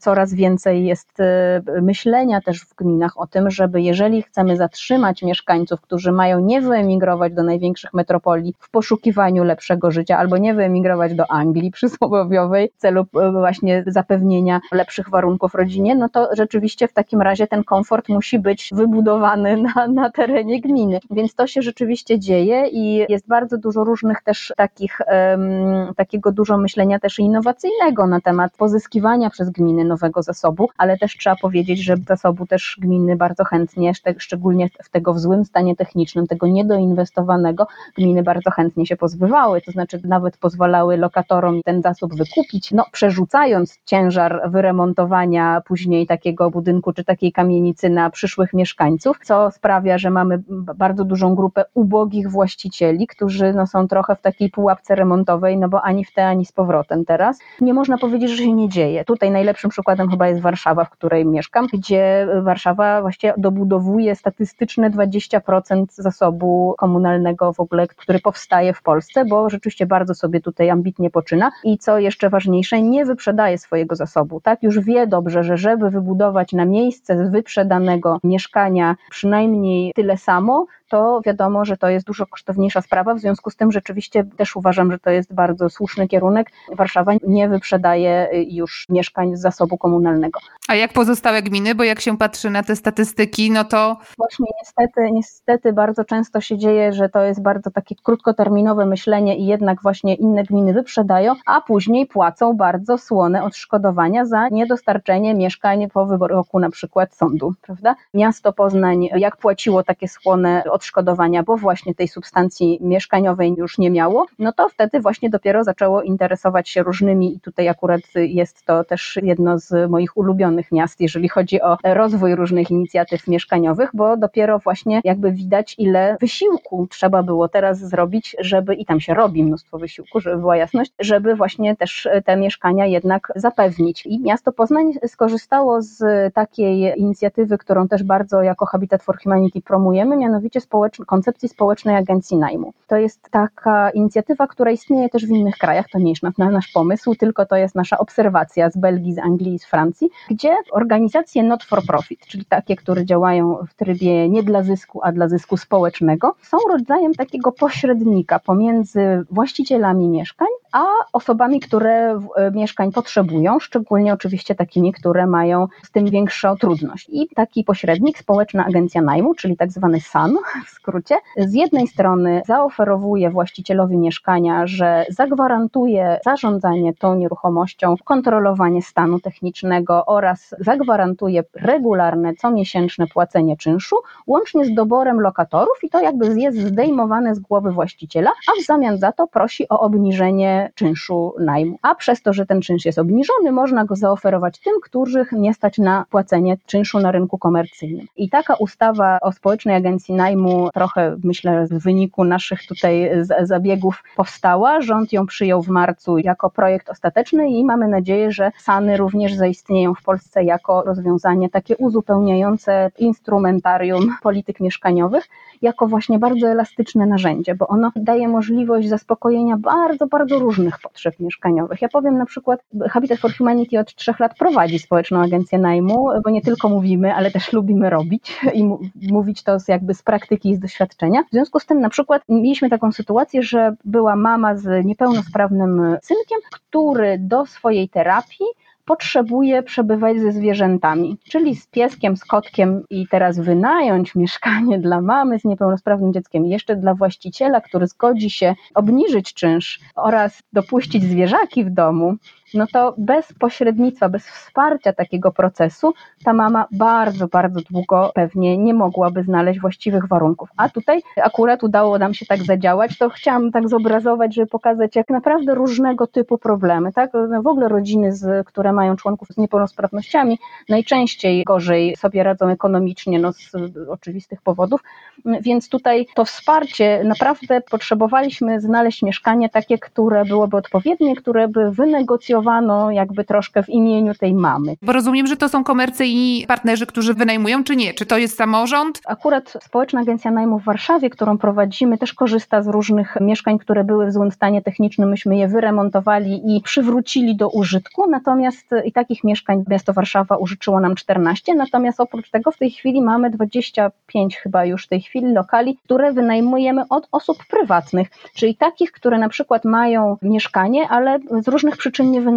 Coraz więcej jest e, myślenia też w gminach o tym, żeby jeżeli chcemy zatrzymać mieszkańców, którzy mają nie wyemigrować do największych metropolii w poszukiwaniu lepszego życia, albo nie wyemigrować do Anglii przysłowiowej w celu e, właśnie zapewnienia lepszych warunków rodzinie, no to rzeczywiście w takim razie ten komfort musi być wybudowany na, na terenie gminy. Więc to się rzeczywiście dzieje i jest bardzo dużo różnych też takich, um, takiego dużo myślenia też innowacyjnego na temat pozyskiwania przez gminy nowego zasobu, ale też trzeba powiedzieć, że zasobu też gminy bardzo chętnie, szczególnie w tego w złym stanie technicznym, tego niedoinwestowanego, gminy bardzo chętnie się pozbywały, to znaczy nawet pozwalały lokatorom ten zasób wykupić, no przerzucając ciężar wyremontowania później takiego budynku czy takiej kamienicy na przyszłych mieszkańców, co sprawia, że mamy bardzo dużą grupę ubogich właścicieli, którzy no, są trochę w takiej pułapce remontowej, no bo ani w te, ani z powrotem teraz. Nie można powiedzieć, że się nie dzieje. Tutaj najlepszym przykładem chyba jest Warszawa, w której mieszkam, gdzie Warszawa właśnie dobudowuje statystyczne 20% zasobu komunalnego w ogóle, który powstaje w Polsce, bo rzeczywiście bardzo sobie tutaj ambitnie poczyna i co jeszcze ważniejsze, nie wyprzedaje swojego zasobu. Tak, już wie dobrze, że żeby wybudować na miejsce wyprzedanego mieszkania przynajmniej tyle samo, to wiadomo, że to jest dużo kosztowniejsza sprawa. W związku z tym rzeczywiście też uważam, że to jest bardzo słuszny kierunek. Warszawa nie wyprzedaje już mieszkań z zasobu komunalnego. A jak pozostałe gminy? Bo jak się patrzy na te statystyki, no to. Właśnie niestety, niestety bardzo często się dzieje, że to jest bardzo takie krótkoterminowe myślenie i jednak właśnie inne gminy wyprzedają, a później płacą bardzo słone odszkodowania za niedostarczenie mieszkań po wyroku na przykład sądu, prawda? Miasto Poznań, jak płaciło takie słone odszkodowania, odszkodowania, bo właśnie tej substancji mieszkaniowej już nie miało, no to wtedy właśnie dopiero zaczęło interesować się różnymi i tutaj akurat jest to też jedno z moich ulubionych miast, jeżeli chodzi o rozwój różnych inicjatyw mieszkaniowych, bo dopiero właśnie jakby widać, ile wysiłku trzeba było teraz zrobić, żeby i tam się robi mnóstwo wysiłku, żeby była jasność, żeby właśnie też te mieszkania jednak zapewnić. I miasto Poznań skorzystało z takiej inicjatywy, którą też bardzo jako Habitat for Humanity promujemy, mianowicie koncepcji społecznej agencji najmu. To jest taka inicjatywa, która istnieje też w innych krajach, to nie jest nasz pomysł, tylko to jest nasza obserwacja z Belgii, z Anglii, z Francji, gdzie organizacje not for profit, czyli takie, które działają w trybie nie dla zysku, a dla zysku społecznego, są rodzajem takiego pośrednika pomiędzy właścicielami mieszkań, a osobami, które e, mieszkań potrzebują, szczególnie oczywiście takimi, które mają z tym większą trudność. I taki pośrednik, społeczna agencja najmu, czyli tak zwany SAN, w skrócie, z jednej strony zaoferowuje właścicielowi mieszkania, że zagwarantuje zarządzanie tą nieruchomością, kontrolowanie stanu technicznego oraz zagwarantuje regularne, comiesięczne płacenie czynszu, łącznie z doborem lokatorów i to jakby jest zdejmowane z głowy właściciela, a w zamian za to prosi o obniżenie czynszu najmu. A przez to, że ten czynsz jest obniżony, można go zaoferować tym, których nie stać na płacenie czynszu na rynku komercyjnym. I taka ustawa o społecznej agencji najmu trochę, myślę, w wyniku naszych tutaj zabiegów powstała. Rząd ją przyjął w marcu jako projekt ostateczny i mamy nadzieję, że SANy również zaistnieją w Polsce jako rozwiązanie takie uzupełniające instrumentarium polityk mieszkaniowych, jako właśnie bardzo elastyczne narzędzie, bo ono daje możliwość zaspokojenia bardzo, bardzo różnych potrzeb mieszkaniowych. Ja powiem na przykład, Habitat for Humanity od trzech lat prowadzi społeczną agencję najmu, bo nie tylko mówimy, ale też lubimy robić i mówić to jakby z praktyki i z doświadczenia. W związku z tym na przykład mieliśmy taką sytuację, że była mama z niepełnosprawnym synkiem, który do swojej terapii potrzebuje przebywać ze zwierzętami, czyli z pieskiem, z kotkiem i teraz wynająć mieszkanie dla mamy z niepełnosprawnym dzieckiem, jeszcze dla właściciela, który zgodzi się obniżyć czynsz oraz dopuścić zwierzaki w domu, no to bez pośrednictwa, bez wsparcia takiego procesu ta mama bardzo, bardzo długo pewnie nie mogłaby znaleźć właściwych warunków. A tutaj akurat udało nam się tak zadziałać, to chciałam tak zobrazować, żeby pokazać, jak naprawdę różnego typu problemy, tak? No w ogóle rodziny, z, które mają członków z niepełnosprawnościami, najczęściej gorzej sobie radzą ekonomicznie, no z oczywistych powodów, więc tutaj to wsparcie, naprawdę potrzebowaliśmy znaleźć mieszkanie takie, które byłoby odpowiednie, które by wynegocjowało zbudowano jakby troszkę w imieniu tej mamy. Bo rozumiem, że to są komercyjni partnerzy, którzy wynajmują, czy nie? Czy to jest samorząd? Akurat Społeczna Agencja Najmu w Warszawie, którą prowadzimy, też korzysta z różnych mieszkań, które były w złym stanie technicznym. Myśmy je wyremontowali i przywrócili do użytku, natomiast i takich mieszkań miasto Warszawa użyczyło nam 14, natomiast oprócz tego w tej chwili mamy 25 chyba już w tej chwili lokali, które wynajmujemy od osób prywatnych, czyli takich, które na przykład mają mieszkanie, ale z różnych przyczyn nie wynajmują,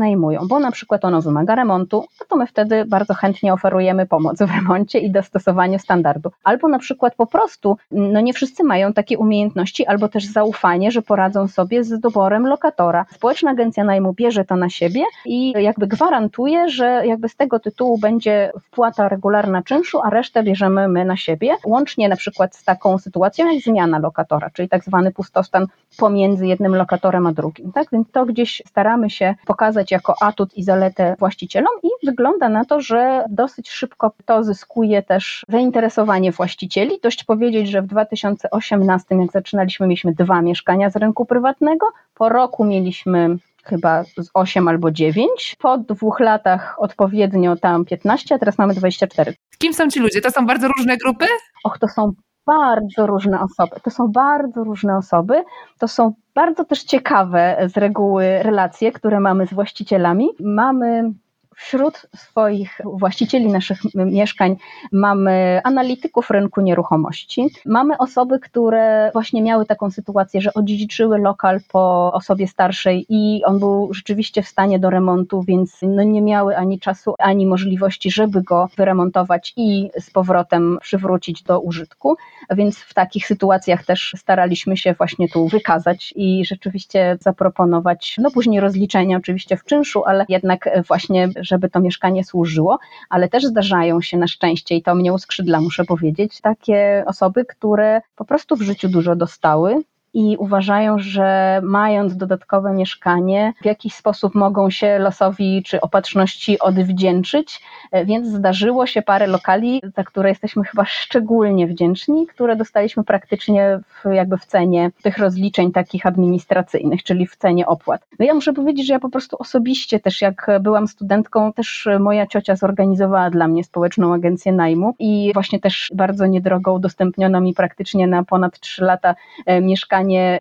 bo na przykład ono wymaga remontu, no to my wtedy bardzo chętnie oferujemy pomoc w remoncie i dostosowaniu standardu. Albo na przykład po prostu, no nie wszyscy mają takie umiejętności, albo też zaufanie, że poradzą sobie z doborem lokatora. Społeczna agencja najmu bierze to na siebie i jakby gwarantuje, że jakby z tego tytułu będzie wpłata regularna czynszu, a resztę bierzemy my na siebie, łącznie na przykład z taką sytuacją jak zmiana lokatora, czyli tak zwany pustostan pomiędzy jednym lokatorem a drugim. Tak? Więc to gdzieś staramy się pokazać jako atut i zaletę właścicielom i wygląda na to, że dosyć szybko to zyskuje też zainteresowanie właścicieli. Dość powiedzieć, że w 2018, jak zaczynaliśmy, mieliśmy dwa mieszkania z rynku prywatnego, po roku mieliśmy chyba z 8 albo 9. Po dwóch latach odpowiednio tam 15, a teraz mamy 24. Kim są ci ludzie? To są bardzo różne grupy? Och, to są bardzo różne osoby. To są bardzo różne osoby. To są bardzo też ciekawe z reguły relacje, które mamy z właścicielami. Mamy wśród swoich właścicieli naszych mieszkań mamy analityków rynku nieruchomości. Mamy osoby, które właśnie miały taką sytuację, że odziedziczyły lokal po osobie starszej i on był rzeczywiście w stanie do remontu, więc no nie miały ani czasu, ani możliwości, żeby go wyremontować i z powrotem przywrócić do użytku. Więc w takich sytuacjach też staraliśmy się właśnie tu wykazać i rzeczywiście zaproponować, no później rozliczenie oczywiście w czynszu, ale jednak właśnie żeby to mieszkanie służyło, ale też zdarzają się na szczęście, i to mnie uskrzydla, muszę powiedzieć, takie osoby, które po prostu w życiu dużo dostały, i uważają, że mając dodatkowe mieszkanie, w jakiś sposób mogą się losowi czy opatrzności odwdzięczyć, e, więc zdarzyło się parę lokali, za które jesteśmy chyba szczególnie wdzięczni, które dostaliśmy praktycznie w, jakby w cenie tych rozliczeń takich administracyjnych, czyli w cenie opłat. No ja muszę powiedzieć, że ja po prostu osobiście też jak byłam studentką, też moja ciocia zorganizowała dla mnie społeczną agencję najmu i właśnie też bardzo niedrogo udostępniono mi praktycznie na ponad 3 lata e,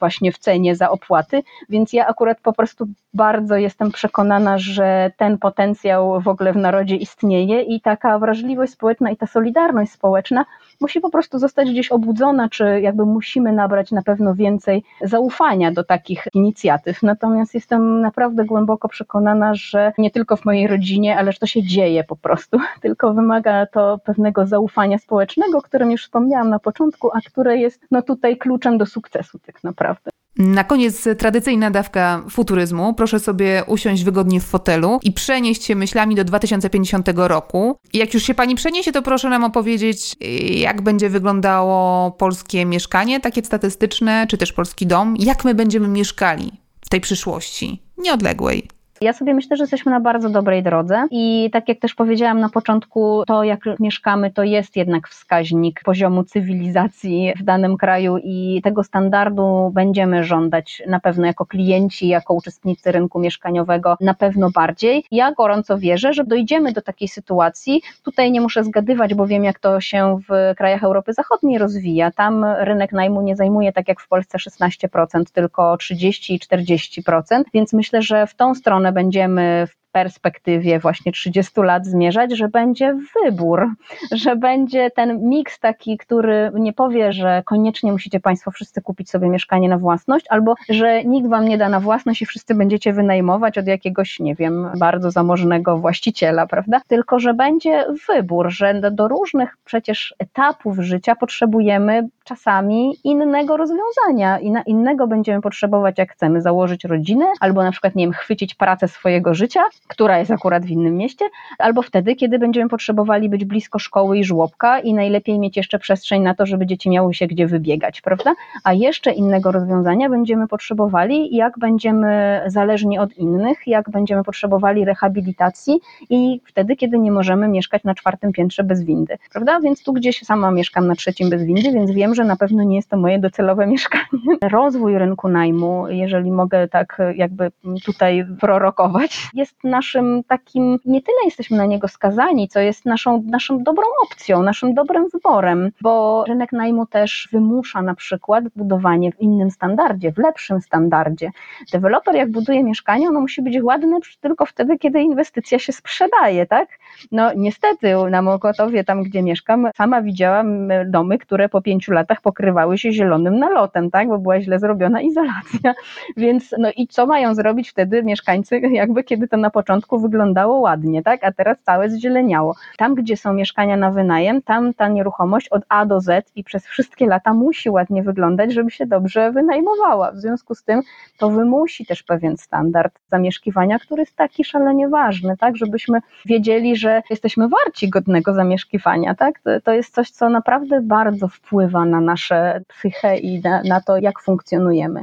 właśnie w cenie za opłaty, więc ja akurat po prostu bardzo jestem przekonana, że ten potencjał w ogóle w narodzie istnieje i taka wrażliwość społeczna i ta solidarność społeczna musi po prostu zostać gdzieś obudzona, czy jakby musimy nabrać na pewno więcej zaufania do takich inicjatyw. Natomiast jestem naprawdę głęboko przekonana, że nie tylko w mojej rodzinie, ale że to się dzieje po prostu, tylko wymaga to pewnego zaufania społecznego, o którym już wspomniałam na początku, a które jest no tutaj kluczem do sukcesu tak naprawdę. Na koniec tradycyjna dawka futuryzmu. Proszę sobie usiąść wygodnie w fotelu i przenieść się myślami do 2050 roku. Jak już się pani przeniesie, to proszę nam opowiedzieć, jak będzie wyglądało polskie mieszkanie, takie statystyczne, czy też polski dom. Jak my będziemy mieszkali w tej przyszłości nieodległej. Ja sobie myślę, że jesteśmy na bardzo dobrej drodze i tak jak też powiedziałam na początku, to jak mieszkamy, to jest jednak wskaźnik poziomu cywilizacji w danym kraju i tego standardu będziemy żądać na pewno jako klienci, jako uczestnicy rynku mieszkaniowego, na pewno bardziej. Ja gorąco wierzę, że dojdziemy do takiej sytuacji. Tutaj nie muszę zgadywać, bo wiem, jak to się w krajach Europy Zachodniej rozwija. Tam rynek najmu nie zajmuje tak jak w Polsce 16%, tylko 30 i 40%, więc myślę, że w tą stronę będziemy w perspektywie właśnie 30 lat zmierzać, że będzie wybór, że będzie ten miks taki, który nie powie, że koniecznie musicie Państwo wszyscy kupić sobie mieszkanie na własność, albo że nikt Wam nie da na własność i wszyscy będziecie wynajmować od jakiegoś, nie wiem, bardzo zamożnego właściciela, prawda? Tylko, że będzie wybór, że do, różnych przecież etapów życia potrzebujemy czasami innego rozwiązania i na innego będziemy potrzebować, jak chcemy założyć rodzinę, albo na przykład, nie wiem, chwycić pracę swojego życia, która jest akurat w innym mieście, albo wtedy, kiedy będziemy potrzebowali być blisko szkoły i żłobka i najlepiej mieć jeszcze przestrzeń na to, żeby dzieci miały się gdzie wybiegać, prawda? A jeszcze innego rozwiązania będziemy potrzebowali, jak będziemy zależni od innych, jak będziemy potrzebowali rehabilitacji i wtedy, kiedy nie możemy mieszkać na czwartym piętrze bez windy, prawda? Więc tu gdzieś sama mieszkam na trzecim bez windy, więc wiem, że na pewno nie jest to moje docelowe mieszkanie. Rozwój rynku najmu, jeżeli mogę tak jakby tutaj prorokować, jest naszym takim, nie tyle jesteśmy na niego skazani, co jest naszą, naszą dobrą opcją, naszym dobrym wyborem, bo rynek najmu też wymusza na przykład budowanie w innym standardzie, w lepszym standardzie. Deweloper jak buduje mieszkanie, ono musi być ładne tylko wtedy, kiedy inwestycja się sprzedaje, tak? No niestety na Mokotowie, tam gdzie mieszkam, sama widziałam domy, które po pięciu latach pokrywały się zielonym nalotem, tak? Bo była źle zrobiona izolacja. Więc no i co mają zrobić wtedy mieszkańcy, jakby kiedy to na początku wyglądało ładnie, tak? A teraz całe zzieleniało. Tam, gdzie są mieszkania na wynajem, tam ta nieruchomość od A do Z i przez wszystkie lata musi ładnie wyglądać, żeby się dobrze wynajmowała. W związku z tym to wymusi też pewien standard zamieszkiwania, który jest taki szalenie ważny, tak? Żebyśmy wiedzieli, że jesteśmy warci godnego zamieszkiwania, tak? To, to jest coś, co naprawdę bardzo wpływa na nasze psychę i na, na to, jak funkcjonujemy.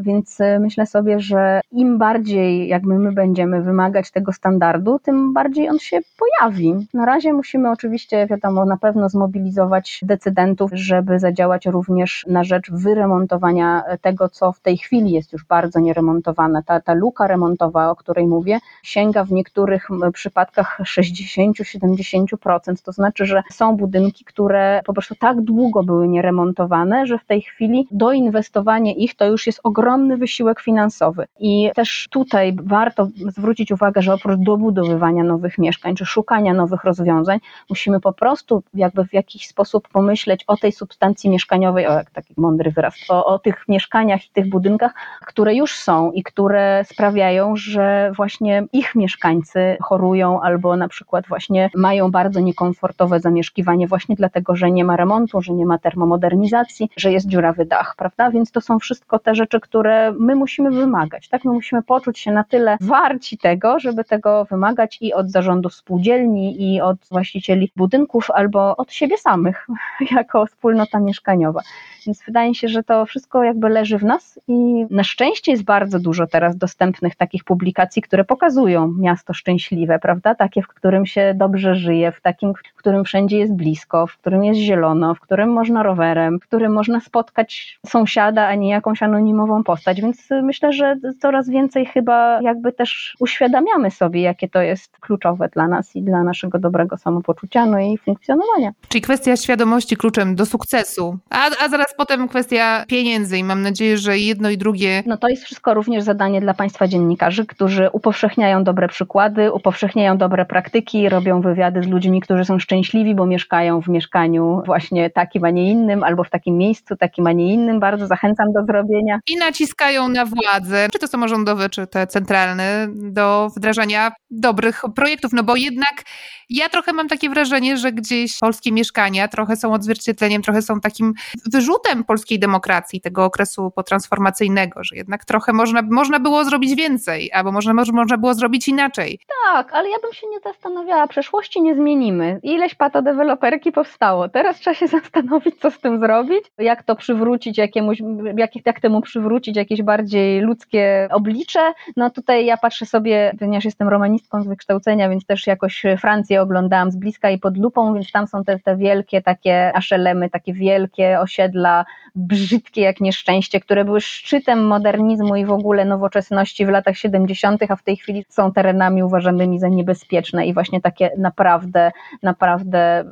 Więc e, myślę sobie, że im bardziej jakby my będziemy wymagać tego standardu, tym bardziej on się pojawi. Na razie musimy oczywiście, wiadomo, na pewno zmobilizować decydentów, żeby zadziałać również na rzecz wyremontowania tego, co w tej chwili jest już bardzo nieremontowane. Ta, ta luka remontowa, o której mówię, sięga w niektórych przypadkach 60-70%. To znaczy, że są budynki, które po prostu tak długo były nieremontowane, że w tej chwili doinwestowanie ich to już jest ogromne ogromny wysiłek finansowy. I też tutaj warto zwrócić uwagę, że oprócz dobudowywania nowych mieszkań czy szukania nowych rozwiązań, musimy po prostu jakby w jakiś sposób pomyśleć o tej substancji mieszkaniowej, o jak taki mądry wyraz, o, o tych mieszkaniach i tych budynkach, które już są i które sprawiają, że właśnie ich mieszkańcy chorują albo na przykład właśnie mają bardzo niekomfortowe zamieszkiwanie właśnie dlatego, że nie ma remontu, że nie ma termomodernizacji, że jest dziurawy dach, prawda? Więc to są wszystko te rzeczy, które które my musimy wymagać. Tak? My musimy poczuć się na tyle warci tego, żeby tego wymagać i od zarządów spółdzielni, i od właścicieli budynków, albo od siebie samych, jako wspólnota mieszkaniowa. Więc wydaje się, że to wszystko jakby leży w nas i na szczęście jest bardzo dużo teraz dostępnych takich publikacji, które pokazują miasto szczęśliwe, prawda? Takie, w którym się dobrze żyje, w takim, w którym wszędzie jest blisko, w którym jest zielono, w którym można rowerem, w którym można spotkać sąsiada, a nie jakąś anonimową postać. Więc myślę, że coraz więcej chyba jakby też uświadamiamy sobie, jakie to jest kluczowe dla nas i dla naszego dobrego samopoczucia, no i funkcjonowania. Czyli kwestia świadomości kluczem do sukcesu, a, a zaraz potem kwestia pieniędzy i mam nadzieję, że jedno i drugie. No to jest wszystko również zadanie dla Państwa dziennikarzy, którzy upowszechniają dobre przykłady, upowszechniają dobre praktyki, robią wywiady z ludźmi, którzy są szczęśliwi, bo mieszkają w mieszkaniu właśnie takim, a nie innym, albo w takim miejscu, takim, a nie innym. Bardzo zachęcam do zrobienia. I naciskają na władzę, czy to samorządowe, czy te centralne, do wdrażania dobrych projektów, no bo jednak ja trochę mam takie wrażenie, że gdzieś polskie mieszkania trochę są odzwierciedleniem, trochę są takim wyrzutem polskiej demokracji, tego okresu potransformacyjnego, że jednak trochę można, można było zrobić więcej, albo można, można było zrobić inaczej. Tak, ale ja bym się nie zastanawiała, przeszłości nie zmienimy. Ileś patodeweloperki powstało. Teraz trzeba się zastanowić, co z tym zrobić, jak to przywrócić jakiemuś, jak, jak temu przywrócić jakieś bardziej ludzkie oblicze. No tutaj ja patrzę sobie, ponieważ jestem romanistką z wykształcenia, więc też jakoś Francję oglądałam z bliska i pod lupą, więc tam są te, te wielkie takie aszelemy, takie wielkie osiedla, brzydkie jak nieszczęście, które były szczytem modernizmu i w ogóle nowoczesności w latach 70., a w tej chwili są terenami uważanymi za niebezpieczne i właśnie takie naprawdę, naprawdę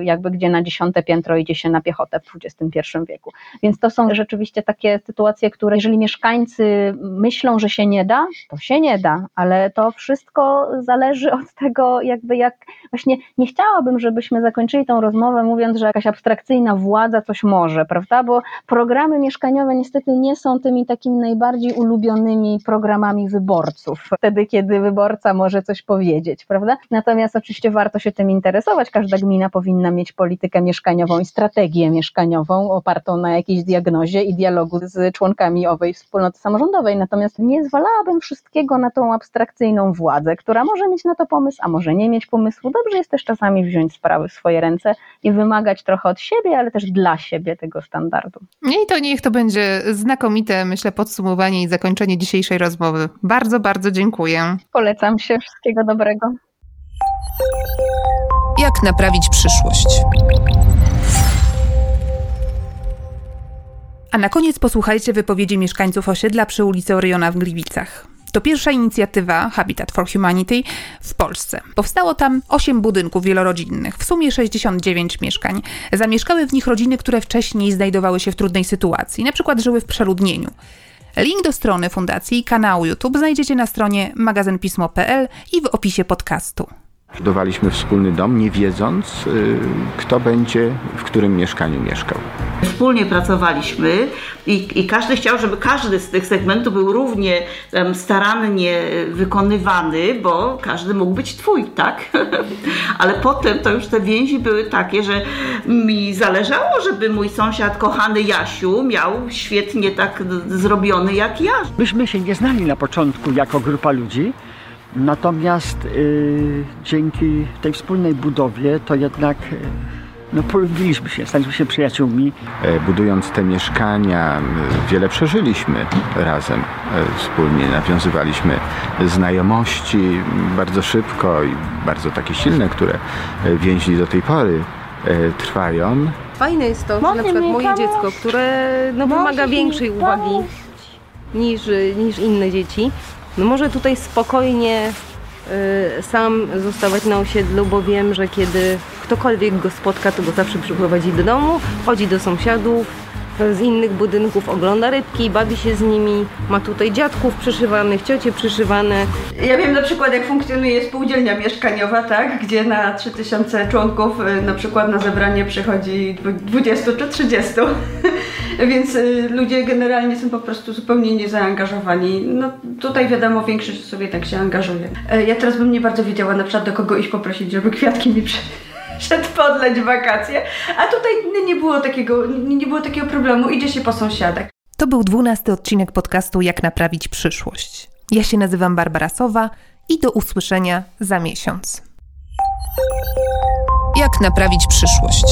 y, jakby gdzie na dziesiąte piętro idzie się na piechotę w XXI wieku. Więc to są rzeczywiście takie sytuacje, które jeżeli mieszkańcy myślą, że się nie da, to się nie da, ale to wszystko zależy od tego, jakby jak właśnie nie chciałabym, żebyśmy zakończyli tą rozmowę mówiąc, że jakaś abstrakcyjna władza coś może, prawda? Bo programy mieszkaniowe niestety nie są tymi takimi najbardziej ulubionymi programami wyborców, wtedy kiedy wyborca może coś powiedzieć, prawda? Natomiast oczywiście warto się tym interesować. Każda gmina powinna mieć politykę mieszkaniową i strategię mieszkaniową opartą na jakiejś diagnozie i dialogu z członkami owej wspólnoty samorządowej. Natomiast nie zwalałabym wszystkiego na tą abstrakcyjną władzę, która może mieć na to pomysł, a może nie mieć pomysłu. Dobrze jest też czasami wziąć sprawy w swoje ręce i wymagać trochę od siebie, ale też dla siebie tego standardu. I to niech to będzie znakomite, myślę, podsumowanie i zakończenie dzisiejszej rozmowy. Bardzo, bardzo dziękuję. Polecam się. Wszystkiego dobrego. Jak naprawić przyszłość? A na koniec posłuchajcie wypowiedzi mieszkańców osiedla przy ulicy Oriona w Gliwicach. To pierwsza inicjatywa Habitat for Humanity w Polsce. Powstało tam 8 budynków wielorodzinnych, w sumie 69 mieszkań. Zamieszkały w nich rodziny, które wcześniej znajdowały się w trudnej sytuacji, na przykład żyły w przeludnieniu. Link do strony fundacji i kanału YouTube znajdziecie na stronie magazynpismo.pl i w opisie podcastu. Budowaliśmy wspólny dom, nie wiedząc, y, kto będzie w którym mieszkaniu mieszkał. Wspólnie pracowaliśmy i, i każdy chciał, żeby każdy z tych segmentów był równie um, starannie wykonywany, bo każdy mógł być twój, tak? Ale potem to już te więzi były takie, że mi zależało, żeby mój sąsiad, kochany Jasiu, miał świetnie tak zrobiony jak ja. Myśmy się nie znali na początku jako grupa ludzi, natomiast y, dzięki tej wspólnej budowie to jednak y, no, polubiliśmy się, staliśmy się przyjaciółmi. E, Budując te mieszkania, wiele przeżyliśmy razem e, wspólnie. Nawiązywaliśmy znajomości bardzo szybko i bardzo takie silne, które e, więzi do tej pory trwają. Fajne jest to, że na przykład moje dziecko, które no, wymaga większej uwagi niż, niż inne dzieci, no może tutaj spokojnie y, sam zostawać na osiedlu, bo wiem, że kiedy ktokolwiek go spotka, to go zawsze przyprowadzi do domu, chodzi do sąsiadów z innych budynków, ogląda rybki, bawi się z nimi, ma tutaj dziadków przyszywanych, ciocie przyszywane. Ja wiem na przykład jak funkcjonuje spółdzielnia mieszkaniowa, tak, gdzie na 3000 członków y, na przykład na zebranie przychodzi dwu- 20 czy 30. Więc y, ludzie generalnie są po prostu zupełnie niezaangażowani. No tutaj wiadomo, większość sobie tak się angażuje. E, Ja teraz bym nie bardzo wiedziała na przykład do kogo iść poprosić, żeby kwiatki mi przy... Przed podleć wakacje, a tutaj nie- było takiego, nie było takiego problemu, idzie się po sąsiadach. To był dwunasty odcinek podcastu Jak naprawić przyszłość. Ja się nazywam Barbara Sowa i do usłyszenia za miesiąc. Jak naprawić przyszłość?